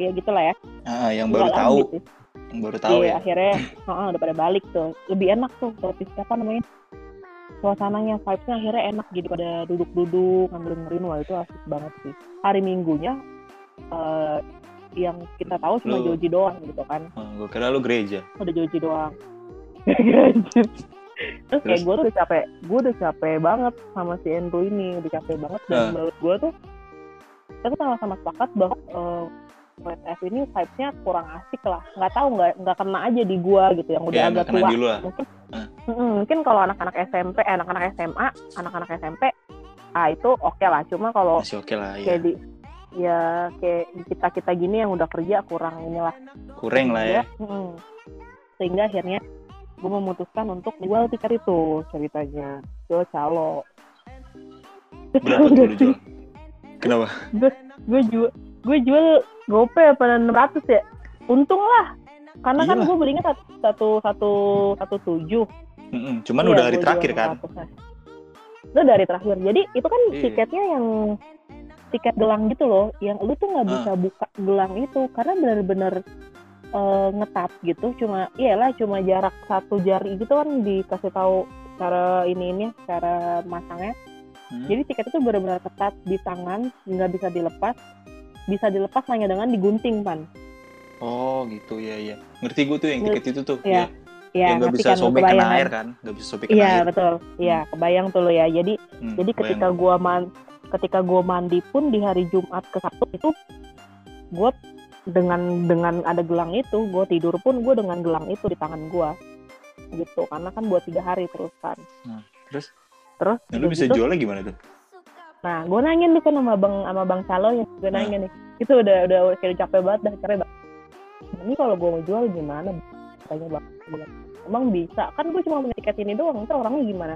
ya gitulah ya. Ah, yang baru Nggak tahu, sih. yang baru tahu Iya, ya. akhirnya heeh, udah pada balik tuh. Lebih enak tuh tapi siapa namanya suasananya vibesnya akhirnya enak jadi pada duduk-duduk ngambil dengerin wah itu asik banget sih. Hari minggunya eh, yang kita tahu cuma Lu- Joji doang gitu kan Oh, gue kira lu gereja. udah Joji doang Anjir. terus kayak Terus? gue tuh udah capek gue udah capek banget sama si Andrew ini udah capek banget dan Ah. menurut gue tuh kita sama-sama sepakat bahwa uh, WTF ini vibes-nya kurang asik lah nggak tahu nggak nggak kena aja di gue gitu yang udah Ya, agak tua mungkin. Mm-mm, mungkin kalau anak-anak SMP eh, anak-anak SMA anak-anak SMP ah itu oke lah cuma kalau Masih lah ya. kayak di ya kayak kita kita gini yang udah kerja kurang inilah Kurang lah ya. Sehingga, mm, sehingga akhirnya gue memutuskan untuk jual tiket itu ceritanya ke calo Berapa tuh lu jual? Kenapa? gue jual gue jual gope apa 600 ya untung lah karena kan Iyalah. gue belinya satu satu satu satu tujuh Mm-mm, Cuman Iya, udah hari terakhir kan. 600 -an. Itu dari terakhir. Jadi itu kan Iya. tiketnya yang tiket gelang gitu loh, yang lu tuh nggak bisa buka gelang itu karena benar-benar eh, ngetat gitu. Cuma iyalah cuma jarak satu jari gitu kan dikasih tahu cara ini ini cara masangnya. Hmm. Jadi tiket itu benar-benar ketat di tangan, nggak bisa dilepas. Bisa dilepas hanya dengan digunting pan. Oh gitu ya ya. Ngerti gue tuh yang tiket itu tuh. Iya. Ya, yang nggak bisa kan, sobek kebayang kena kan? air kan? Nggak bisa sobek kena Iya air. betul, iya kebayang tuh lo ya. Jadi Hmm, Jadi ketika gua man ketika gua mandi pun di hari Jumat ke Sabtu itu gua dengan dengan ada gelang itu, gua tidur pun gua dengan gelang itu di tangan gua. Gitu, karena kan buat tiga hari terus kan. Nah, terus? Terus Nah, lu bisa gitu, jualnya gimana tuh? Nah, gua nanya nih kan sama Bang sama Bang Salo ya, gua Nah. nanya nih. Itu udah udah kayak capek banget dah, capek banget. Ini kalau gua mau jual gimana? Tanya Bang. Emang bisa? Kan gue cuma punya tiket ini doang, ntar orangnya gimana?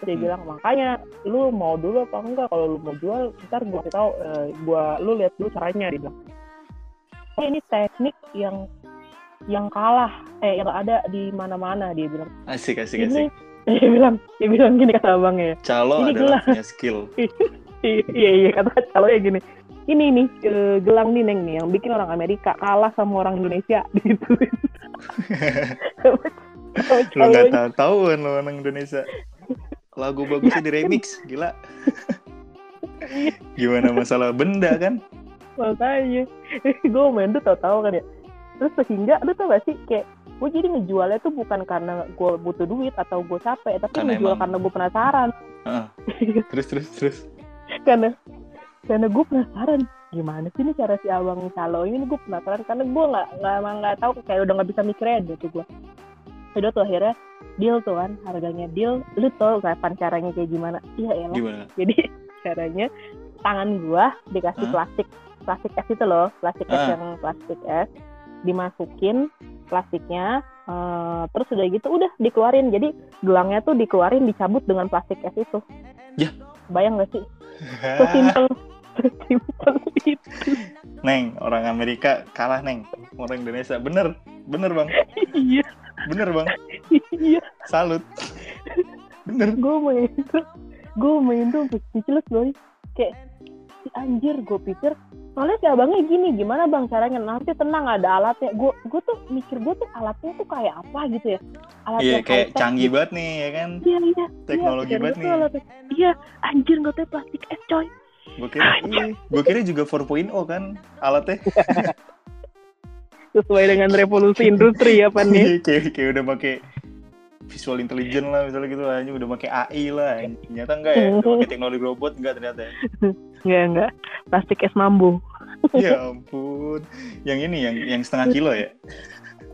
Terus dia Hmm. bilang, makanya lu mau dulu apa enggak? Kalau lu mau jual, ntar gue kasih tau, eh, gua, lu lihat dulu caranya, dia bilang. Oh, ini teknik yang yang kalah, eh yang ada di mana-mana, dia bilang. Asik asik Ini, asik. dia bilang, dia bilang gini kata abangnya. Calo ini adalah gelang. punya skill. iya iya iya, kata kalau ya gini ini nih eh, gelang nih neng nih yang bikin orang Amerika kalah sama orang Indonesia gitu Lu nggak tahu tahuan lu orang Indonesia. Lagu bagusnya di remix, gila. Gimana masalah benda kan? makanya gue main tuh tau-tau kan ya terus sehingga lu tau gak sih kayak gue jadi ngejualnya tuh bukan karena gue butuh duit atau gue capek tapi Karena ngejual emang- karena gue penasaran Heeh. Terus terus terus. karena karena gue penasaran gimana sih ini cara si abang calo ini gue penasaran karena gue nggak nggak emang nggak tahu kayak udah nggak bisa mikirnya deh tuh gue udah tuh akhirnya deal tuh kan harganya deal lu tau kapan caranya kayak gimana iya elah Gimana? jadi caranya tangan gua dikasih Hah? plastik plastik es itu loh plastik es Ah. yang plastik es dimasukin plastiknya eh, terus udah gitu udah dikeluarin jadi gelangnya tuh dikeluarin dicabut dengan plastik es itu Ya. bayang gak sih sesimpel sesimpel itu Neng, orang Amerika kalah Neng. Orang Indonesia bener, bener bang, iya bener bang. iya Salut. Bener. gue main tuh gue main tuh speechless boy kayak si anjir gue pikir soalnya si abangnya gini gimana bang caranya nanti tenang ada alatnya gue gue tuh mikir gue tuh alatnya tuh kayak apa gitu ya alat Iya yang kayak canggih banget nih ya kan. iya iya Teknologi iya, banget nih. tuh alatnya- iya anjir nggak tahu plastik es coy Gue kira, iya. gue kira juga 4.0 kan alatnya. sesuai dengan revolusi industri ya pan nih kayak kayak udah pakai visual intelligence lah misalnya gitu aja udah pakai AI lah ternyata enggak ya udah pakai teknologi robot enggak ternyata ya. Enggak enggak plastik es mambu ya ampun yang ini yang yang setengah kilo ya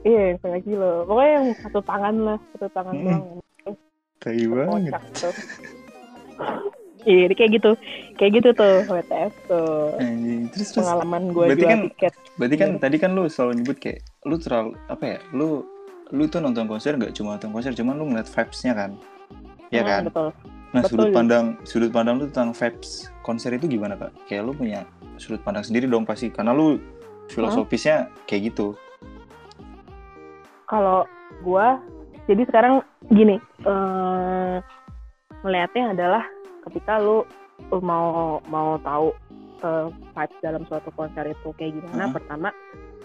Iya, yang setengah kilo. Pokoknya yang satu tangan lah, satu tangan Hmm. doang. Tai banget. Iya, kayak gitu. Kayak gitu tuh WTF tuh. Anjing. Terus terus Pengalaman gue berarti kan- tiket. berarti kan Gimana? tadi kan lu selalu nyebut kayak lu terlalu apa ya? Lu lu tuh nonton konser nggak cuma nonton konser, cuman lu ngeliat vibes-nya kan. Iya Hmm, kan? Betul. Nah, Betul. sudut pandang sudut pandang lu tentang vibes konser itu gimana, Kak? Kayak lu punya sudut pandang sendiri dong pasti karena lu filosofisnya kayak gitu. Kalau gua jadi sekarang gini, eh melihatnya adalah ketika lu, lu mau mau tahu eh, vibes dalam suatu konser itu kayak gimana, Mhm. pertama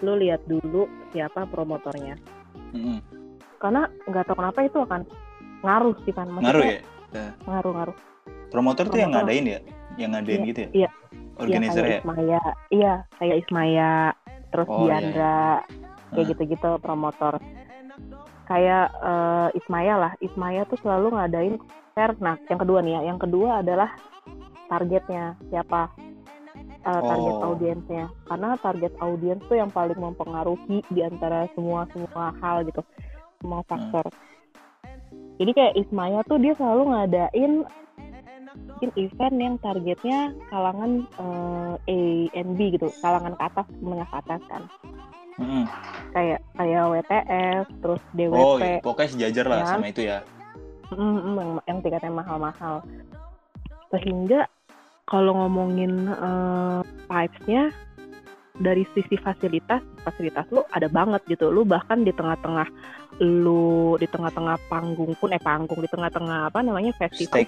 lu lihat dulu siapa promotornya. Mm-mm. Karena nggak tahu kenapa itu akan ngaruh sih kan. Maksudnya Ngaruh ya? Ngaruh-ngaruh. Promotor tuh yang ngadain ya? Yang ngadain Iya, gitu ya? iya. Organizer Iya, ya? kayak Ismaya. Iya, kayak Ismaya, terus Oh, iya, Diandra, kayak Ah. gitu-gitu promotor. Kayak eh, Ismaya lah. Ismaya tuh selalu ngadain konser. Nah, yang kedua nih ya. Yang kedua adalah targetnya siapa? Eh, target Oh. audiensnya. Karena target audiens tuh yang paling mempengaruhi di antara semua semua hal gitu, semua faktor. Jadi kayak Ismaya tuh dia selalu ngadain bikin event yang targetnya kalangan eh, A and B gitu, kalangan ke atas, menengah ke atas kan. Mm-mm. Kayak kayak WTF, terus DWP, Oh, iya. pokoknya sejajar lah Ya. sama itu ya. Yang, yang tiketnya mahal-mahal. Sehingga kalau ngomongin eh, vibes-nya dari sisi fasilitas, fasilitas lu ada banget gitu. Lu bahkan di tengah-tengah lu di tengah-tengah panggung pun eh panggung di tengah-tengah apa namanya festival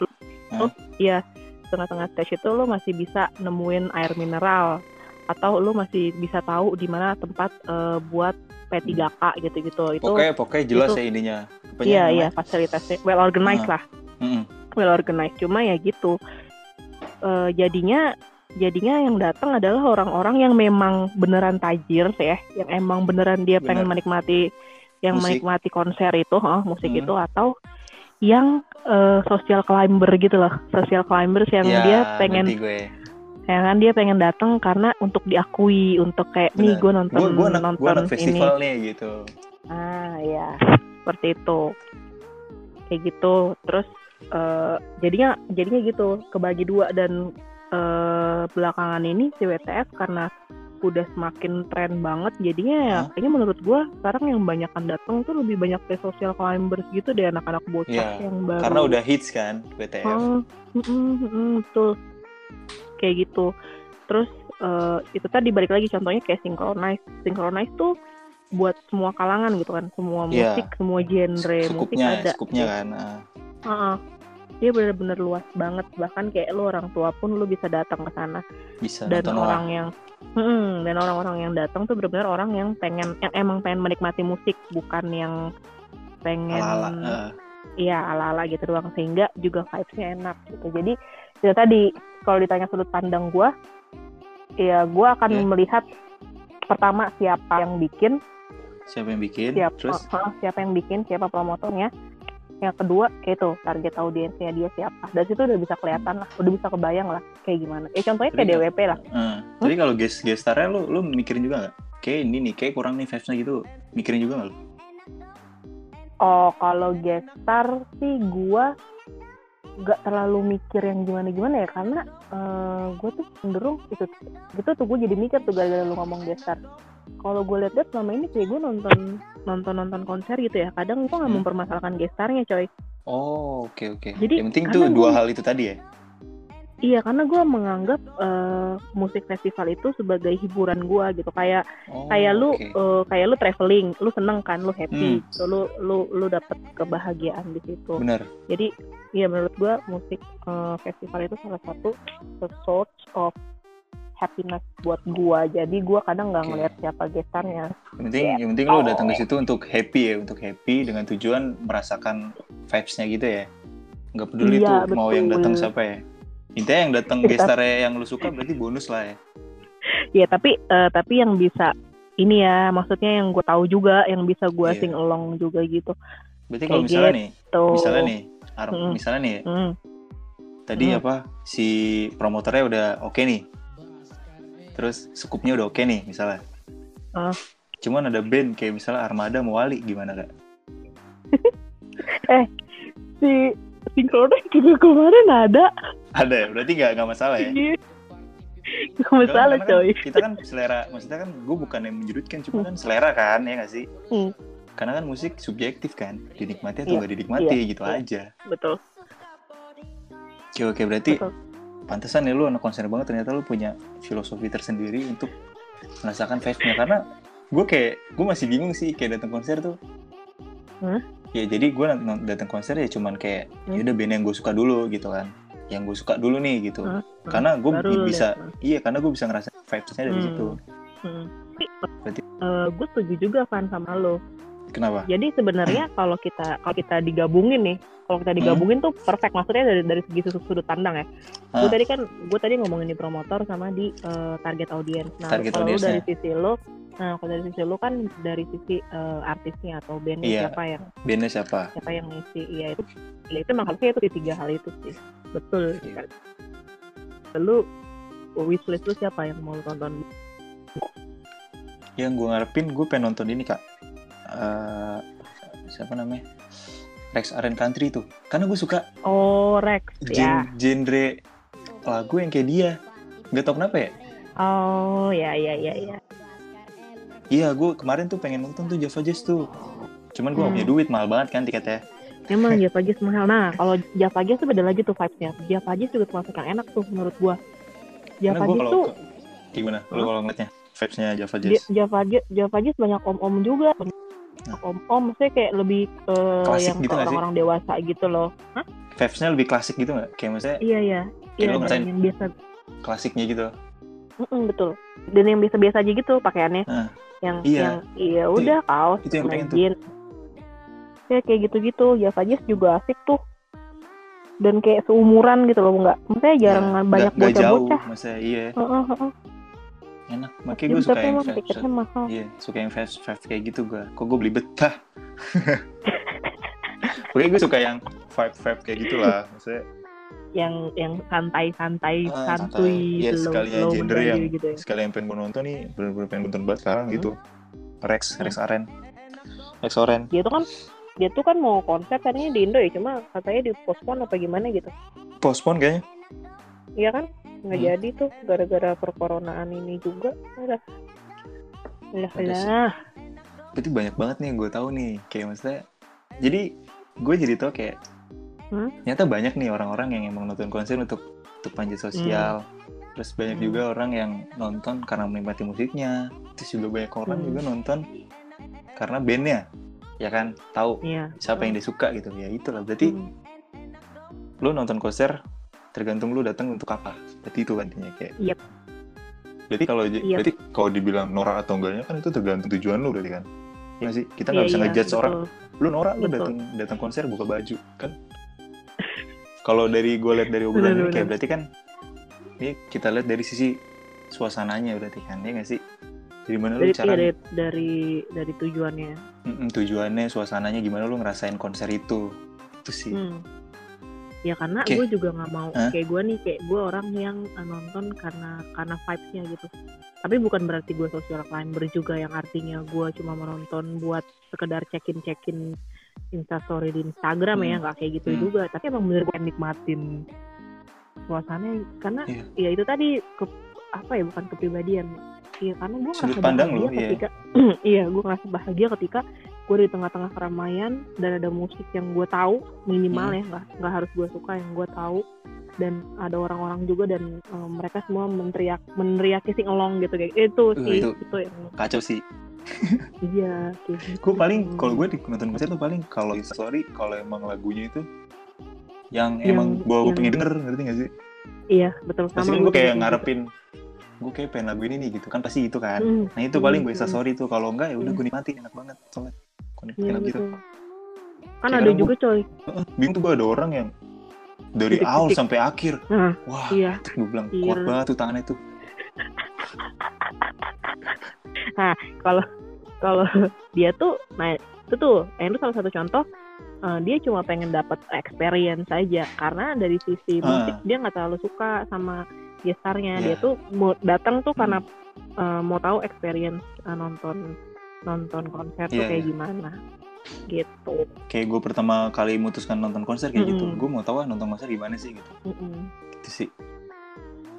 lu, iya tengah-tengah stage itu lu masih bisa nemuin air mineral atau lu masih bisa tahu di mana tempat eh, buat P3K gitu-gitu itu Pokoknya pokoknya jelas itu- ya ininya. Iya iya fasilitasnya well organized Ah. lah Mm-mm. well organized cuma ya gitu Eh, jadinya jadinya yang datang adalah orang-orang yang memang beneran tajir ya yang emang beneran dia pengen Bener. menikmati yang Musik. menikmati konser itu huh, musik Hmm. itu atau yang eh, social climber gitu loh social climbers yang Ya, dia pengen gue. ya kan dia pengen datang karena untuk diakui untuk kayak nih Bener. gue nonton Gue gue anak nonton gue anak ini festival nih gitu. Ah ya, seperti itu. Kayak gitu. Terus eh, jadinya jadinya gitu kebagi dua dan eh, belakangan ini si WTF karena udah semakin tren banget jadinya ya Hah? kayaknya menurut gua sekarang yang banyakan datang tuh lebih banyak ke social climbers gitu deh anak-anak bocah Iya, yang baru Karena udah hits kan WTF. Oh, mm, mm, mm, betul. Kayak gitu. Terus eh, itu tadi balik lagi contohnya kayak synchronize. Synchronize tuh buat semua kalangan gitu kan, semua Iya. musik, semua genre musik Skupnya, ada. skupnya kan. ah. Heeh. Dia bener-bener luas banget. Bahkan kayak lu orang tua pun lu bisa datang ke sana. Bisa Dan orang lah. yang Mm, dan orang-orang yang datang tuh bener-bener orang yang pengen yang emang pengen menikmati musik, bukan yang pengen Ala-ala. ah. Iya ala-ala gitu doang sehingga juga vibes-nya enak gitu. Jadi itu tadi kalau ditanya sudut pandang gua, ya gua akan Ya. melihat pertama siapa yang bikin, Siapa yang bikin? siapa Terus uh, siapa yang bikin, siapa promotornya. Yang kedua kayak itu target audiensnya dia siapa. Dari situ udah bisa kelihatan lah, udah bisa kebayang lah kayak gimana. Ya contohnya kayak DWP lah. eh, Jadi kalau guest gestarnya lu lu mikirin juga nggak? Kayak ini nih, kayak kurang nih vibes-nya gitu. Mikirin juga nggak lu? Oh kalau guest star sih gua gak terlalu mikir yang gimana-gimana ya karena eh, gue tuh cenderung itu gitu tuh gue jadi mikir tuh gara-gara lu ngomong guest star kalau gue lihat-lihat selama ini kayak gue nonton nonton nonton konser gitu ya kadang gue nggak Hmm. mempermasalahkan guest starnya coy Oh, oke oke. Jadi, yang penting tuh dua gua- hal itu tadi ya. iya karena gue menganggap eh, musik festival itu sebagai hiburan gue gitu kayak Oh, kayak lu eh, kayak lu traveling lu seneng kan lu happy Hmm. So, lu lu lu dapet kebahagiaan di situ Bener. jadi ya menurut gua musik eh, festival itu salah satu source of happiness buat gua jadi gua kadang nggak Oke. ngeliat siapa gestarnya Yang penting, Iya. yang penting lu Oh. datang ke situ untuk happy ya, untuk happy dengan tujuan merasakan vibes-nya gitu ya. Nggak peduli Iya, tuh mau yang datang siapa ya. Intinya yang datang Kita- gestarnya yang lu suka berarti bonus lah ya. ya tapi eh, tapi yang bisa ini ya maksudnya yang gue tahu juga yang bisa gua Iya. sing along juga gitu Berarti kalau misalnya nih, tuh misalnya nih, Ar- Mm. misalnya nih, Hmm, tadi Hmm. apa si promotornya udah oke nih, terus skupnya udah oke nih misalnya. Ah. cuman ada band kayak misalnya Armada mau Wali gimana kak? si sinkronis juga kemarin ada Ada ya, berarti nggak nggak masalah ya? Iya. Gak masalah kan coy kita kan selera, maksudnya kan gue bukan yang menjurutkan, cuma kan selera kan, ya nggak sih? Hmm. Karena kan musik subjektif kan, dinikmati atau Iya, nggak dinikmati gitu iya. aja. betul Oke oke berarti betul pantesan ya lu anak konser banget ternyata lu punya filosofi tersendiri untuk merasakan vibe-nya karena gue kayak gue masih bingung sih kayak datang konser tuh Hah? ya jadi gue datang konser ya cuman kayak Hmm. yaudah band yang gue suka dulu gitu kan yang gue suka dulu nih gitu Hah? karena gue bisa lihat. iya karena gue bisa ngerasa vibes-nya dari Hmm. situ Hmm. Berarti- Eh, gue setuju juga Van sama lo kenapa Jadi sebenarnya kalau kita kalau kita digabungin nih, kalau kita digabungin tuh perfect maksudnya dari dari segi sudut, sudut pandang ya. Gue tadi kan gue tadi ngomongin di promotor sama di eh, target audience. Nah, Target kalau lu dari sisi lo, nah kalau dari sisi lo kan dari sisi eh, artisnya atau bandnya Iya. siapa yang bandnya siapa siapa yang ngisi, iya itu, ya itu harusnya itu di tiga hal itu sih, betul. Iya. Lalu wishlist lu siapa yang mau tonton? yang gue ngarepin gue pengen nonton ini kak Eh, siapa namanya Rex Aren Country tuh karena gue suka Oh Rex ya. gen genre lagu yang kayak dia nggak tau kenapa ya Oh ya ya ya ya. iya gue kemarin tuh pengen nonton tuh Java Jazz tuh cuman gue gak Hmm. punya duit mahal banget kan tiketnya Emang Java Jazz mahal. Nah, kalau Java Jazz tuh beda lagi tuh vibes-nya. Java Jazz juga termasuk yang enak tuh menurut gua. karena Java gue Jazz tuh, ke- gimana lu kalau ngeliatnya vibesnya Java Jazz Java Jazz, Java Jazz banyak om-om juga. Om-om, maksudnya kayak lebih ke Klasik yang gitu ke orang-orang dewasa gitu loh. Hah? vibesnya lebih klasik gitu nggak kayak maksudnya Iya, iya. Kayak Iya, dan ngerasain- yang biasa, klasiknya gitu Mm-mm, betul. Dan yang biasa-biasa aja gitu pakaiannya. Nah, yang, iya. yang, iya udah kaos, itu yang pengen tuh. jeans. Ya kayak gitu-gitu. Java Jazz juga asik tuh. Dan kayak seumuran gitu loh, nggak. Maksudnya jarang Ya, banyak bocah-bocah. maksudnya iya Heeh, heeh. Enak makanya Ya, gue suka tapi yang tiketnya mahal. iya suka yang vibes vibes kayak gitu gue kok gue beli betah Oke, gue suka yang vibe vibe kayak gitulah, maksudnya yang yang santai-santai Ah, santuy santai. Ya, slow, sekalian slow genre mendayu yang gitu ya. sekali yang pengen gue nonton nih, bener-bener pengen nonton banget sekarang Hmm. gitu. Rex, Rex Aren, Rex Oren. Dia tuh kan dia tuh kan mau konser tadinya di Indo ya, cuma katanya di postpone apa gimana gitu. Postpone kayaknya. Iya kan? Nggak Hmm. jadi tuh gara-gara perkoronaan ini juga. Udah. Sih. lah. Berarti banyak banget nih yang gue tahu nih, kayak maksudnya. Jadi gue jadi tau kayak Hmm? ternyata banyak nih orang-orang yang emang nonton konser untuk untuk panjat sosial. Terus banyak Hmm. juga orang yang nonton karena menikmati musiknya. Terus juga banyak orang Hmm. juga nonton karena bandnya, ya kan? Tahu Iya. siapa yang dia suka gitu. Ya itulah. Berarti Hmm. lu nonton konser tergantung lu datang untuk apa. Berarti itu intinya kayak. Yep. berarti kalau Yep. berarti kalau dibilang norak atau enggaknya kan itu tergantung tujuan lu berarti kan? Iya nggak sih? Kita nggak Iya, bisa iya, ngejudge betul. orang. Lu norak lu datang datang konser buka baju kan? Kalau dari gue lihat dari obrolan ini kayak berarti kan ini kita lihat dari sisi suasananya berarti kan ya nggak sih? Dari mana lu Dari, cara iya, dari dari dari tujuannya. Mm-mm, tujuannya suasananya gimana lu ngerasain konser itu? Itu sih. Hmm. Ya karena Oke. gue juga nggak mau Hah? kayak gue nih kayak gue orang yang uh, nonton karena karena vibes-nya gitu. Tapi bukan berarti gue social climber juga yang artinya gue cuma menonton buat sekedar check-in check-in instastory di Instagram ya Hmm. nggak kayak gitu Hmm. juga. Tapi emang bener gue nikmatin suasananya karena Iya. ya itu tadi ke apa ya bukan kepribadian. Iya karena gue Sudut ngerasa pandang bahagia lu, iya. ketika iya gue ngerasa bahagia ketika gue di tengah-tengah keramaian dan ada musik yang gue tahu minimal Hmm. ya nggak nggak harus gue suka yang gue tahu dan ada orang-orang juga dan eh, mereka semua meneriak meneriaki sing along gitu kayak itu Uh, sih itu. itu, yang kacau sih iya gitu. gue paling kalau gue di nonton konser tuh paling kalau sorry kalau emang lagunya itu yang, Yang- emang gue yang- pengen denger ngerti gak sih iya betul sama kan gue kayak ngarepin gue kayak pengen lagu ini nih gitu kan pasti itu kan Hmm, nah itu paling gue hmm. sorry tuh kalau enggak ya udah Hmm. gue nikmatin enak banget soalnya iya gitu. kan ada juga coy. Heeh, bingung tuh gue ada orang yang dari Titik-titik. awal sampai akhir. Nah wah iya. gue bilang Iya. kuat banget tuh tangannya tuh. Kalau dia tuh nah itu tuh yang itu salah satu contoh eh, dia cuma pengen dapat experience saja karena dari sisi musik dia nggak terlalu suka sama gestarnya. Iya. dia tuh mau datang tuh Hmm. karena eh, mau tahu experience eh, nonton nonton konser tuh Iya, kayak iya. gimana gitu kayak gue pertama kali memutuskan nonton konser kayak gitu Mm-mm. gue mau tahu ah nonton konser gimana sih gitu Mm-mm. gitu sih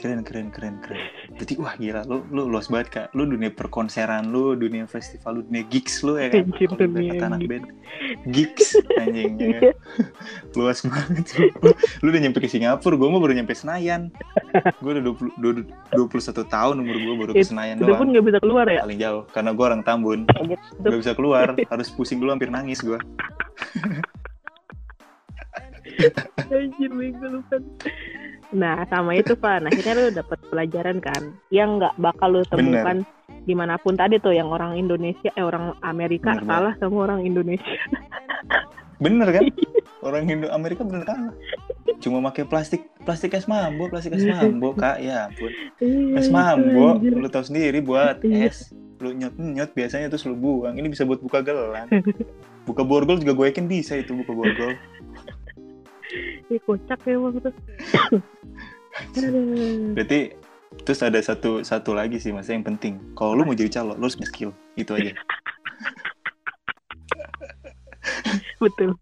keren keren keren keren berarti wah gila lu lu luas banget kak lu dunia perkonseran lu dunia festival lu dunia gigs lu ya kan Anjir, Kalau dunia kata anak gigs. band gigs anjing ya kan? Iya. luas banget lu. lu, udah nyampe ke Singapura gue mah baru nyampe Senayan gue udah 20, 21 tahun umur gue baru ke It- Senayan itu pun doang nggak bisa keluar ya paling jauh karena gue orang Tambun gitu gak bisa keluar harus pusing dulu hampir nangis gue Anjir bego lu kan. Nah sama itu Pan Akhirnya lu dapet pelajaran kan Yang nggak bakal lu temukan Di mana pun tadi tuh Yang orang Indonesia Eh orang Amerika Bener kalah sama orang Indonesia. Bener kan? Orang Indo Amerika bener kalah. Cuma pakai plastik plastik es mambo plastik es mambo kak. Ya ampun. Iya, es mambo lu tahu sendiri buat Iya. es. Lu nyot nyot biasanya terus lu buang. Ini bisa buat buka gelang. Buka borgol juga gue yakin bisa itu buka borgol Ih, kocak ya emang tuh Aduh. berarti terus ada satu satu lagi sih mas yang penting. Kalau lu mau jadi calo lu harus punya skill itu aja. Betul.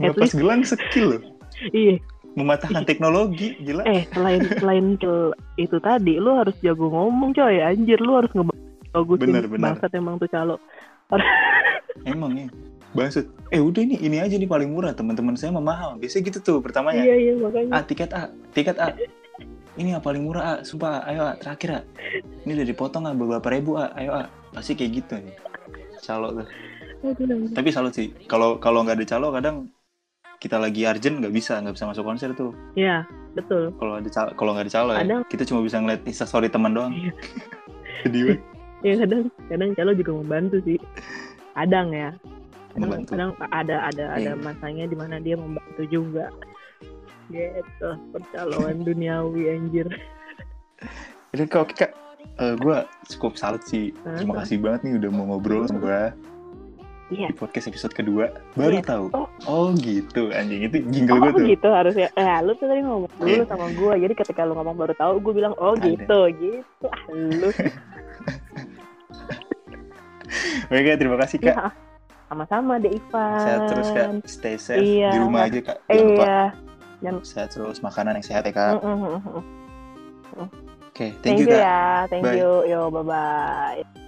At ngelepas gelang skill. Loh Iya. Mematahkan teknologi gila. Eh selain selain skill itu tadi Lu harus jago ngomong coy. Anjir lu harus ngebagusin Bener, bener. Bangsat emang tuh calo. Emang ya Bangsat. Eh udah ini ini aja nih paling murah teman-teman saya mah mahal. Biasanya gitu tuh pertamanya. Iya iya makanya A tiket A, tiket A. Ini yang paling murah A, sumpah A. ayo A, terakhir A. Ini udah dipotong A, beberapa ribu A, ayo A. Pasti kayak gitu nih. Calo tuh. Tapi salut sih. Kalau kalau nggak ada calo kadang kita lagi urgent nggak bisa nggak bisa masuk konser tuh. Iya betul Kalau ada calo, kalau nggak ada calo ya, Kadang- kita cuma bisa ngeliat instastory teman doang. Iya. Sedih banget. ya kadang kadang calo juga membantu sih kadang ya Membantu. kadang ada ada ada Iya. masanya di mana dia membantu juga gitu percaloan duniawi anjir Jadi kak, oke kak. Eh, gue cukup salut sih. Terima Hah? kasih banget nih udah mau ngobrol sama gue iya di podcast episode kedua. Baru Iya. tahu. Oh. Oh gitu anjing itu jingle oh gue tuh. gitu harusnya eh lu tuh tadi ngomong dulu Iya. sama gue jadi ketika lu ngomong baru tahu gue bilang oh Ada. gitu gitu ah lu Oke terima kasih kak. ya sama-sama deh Ivan Sehat terus kak. Stay safe Iya. di rumah aja kak. Jangan lupa iya sehat terus makanan yang sehat ya kak. Mm, mm, mm, mm. Oke thank, thank you you kak. ya thank Bye. you yo bye bye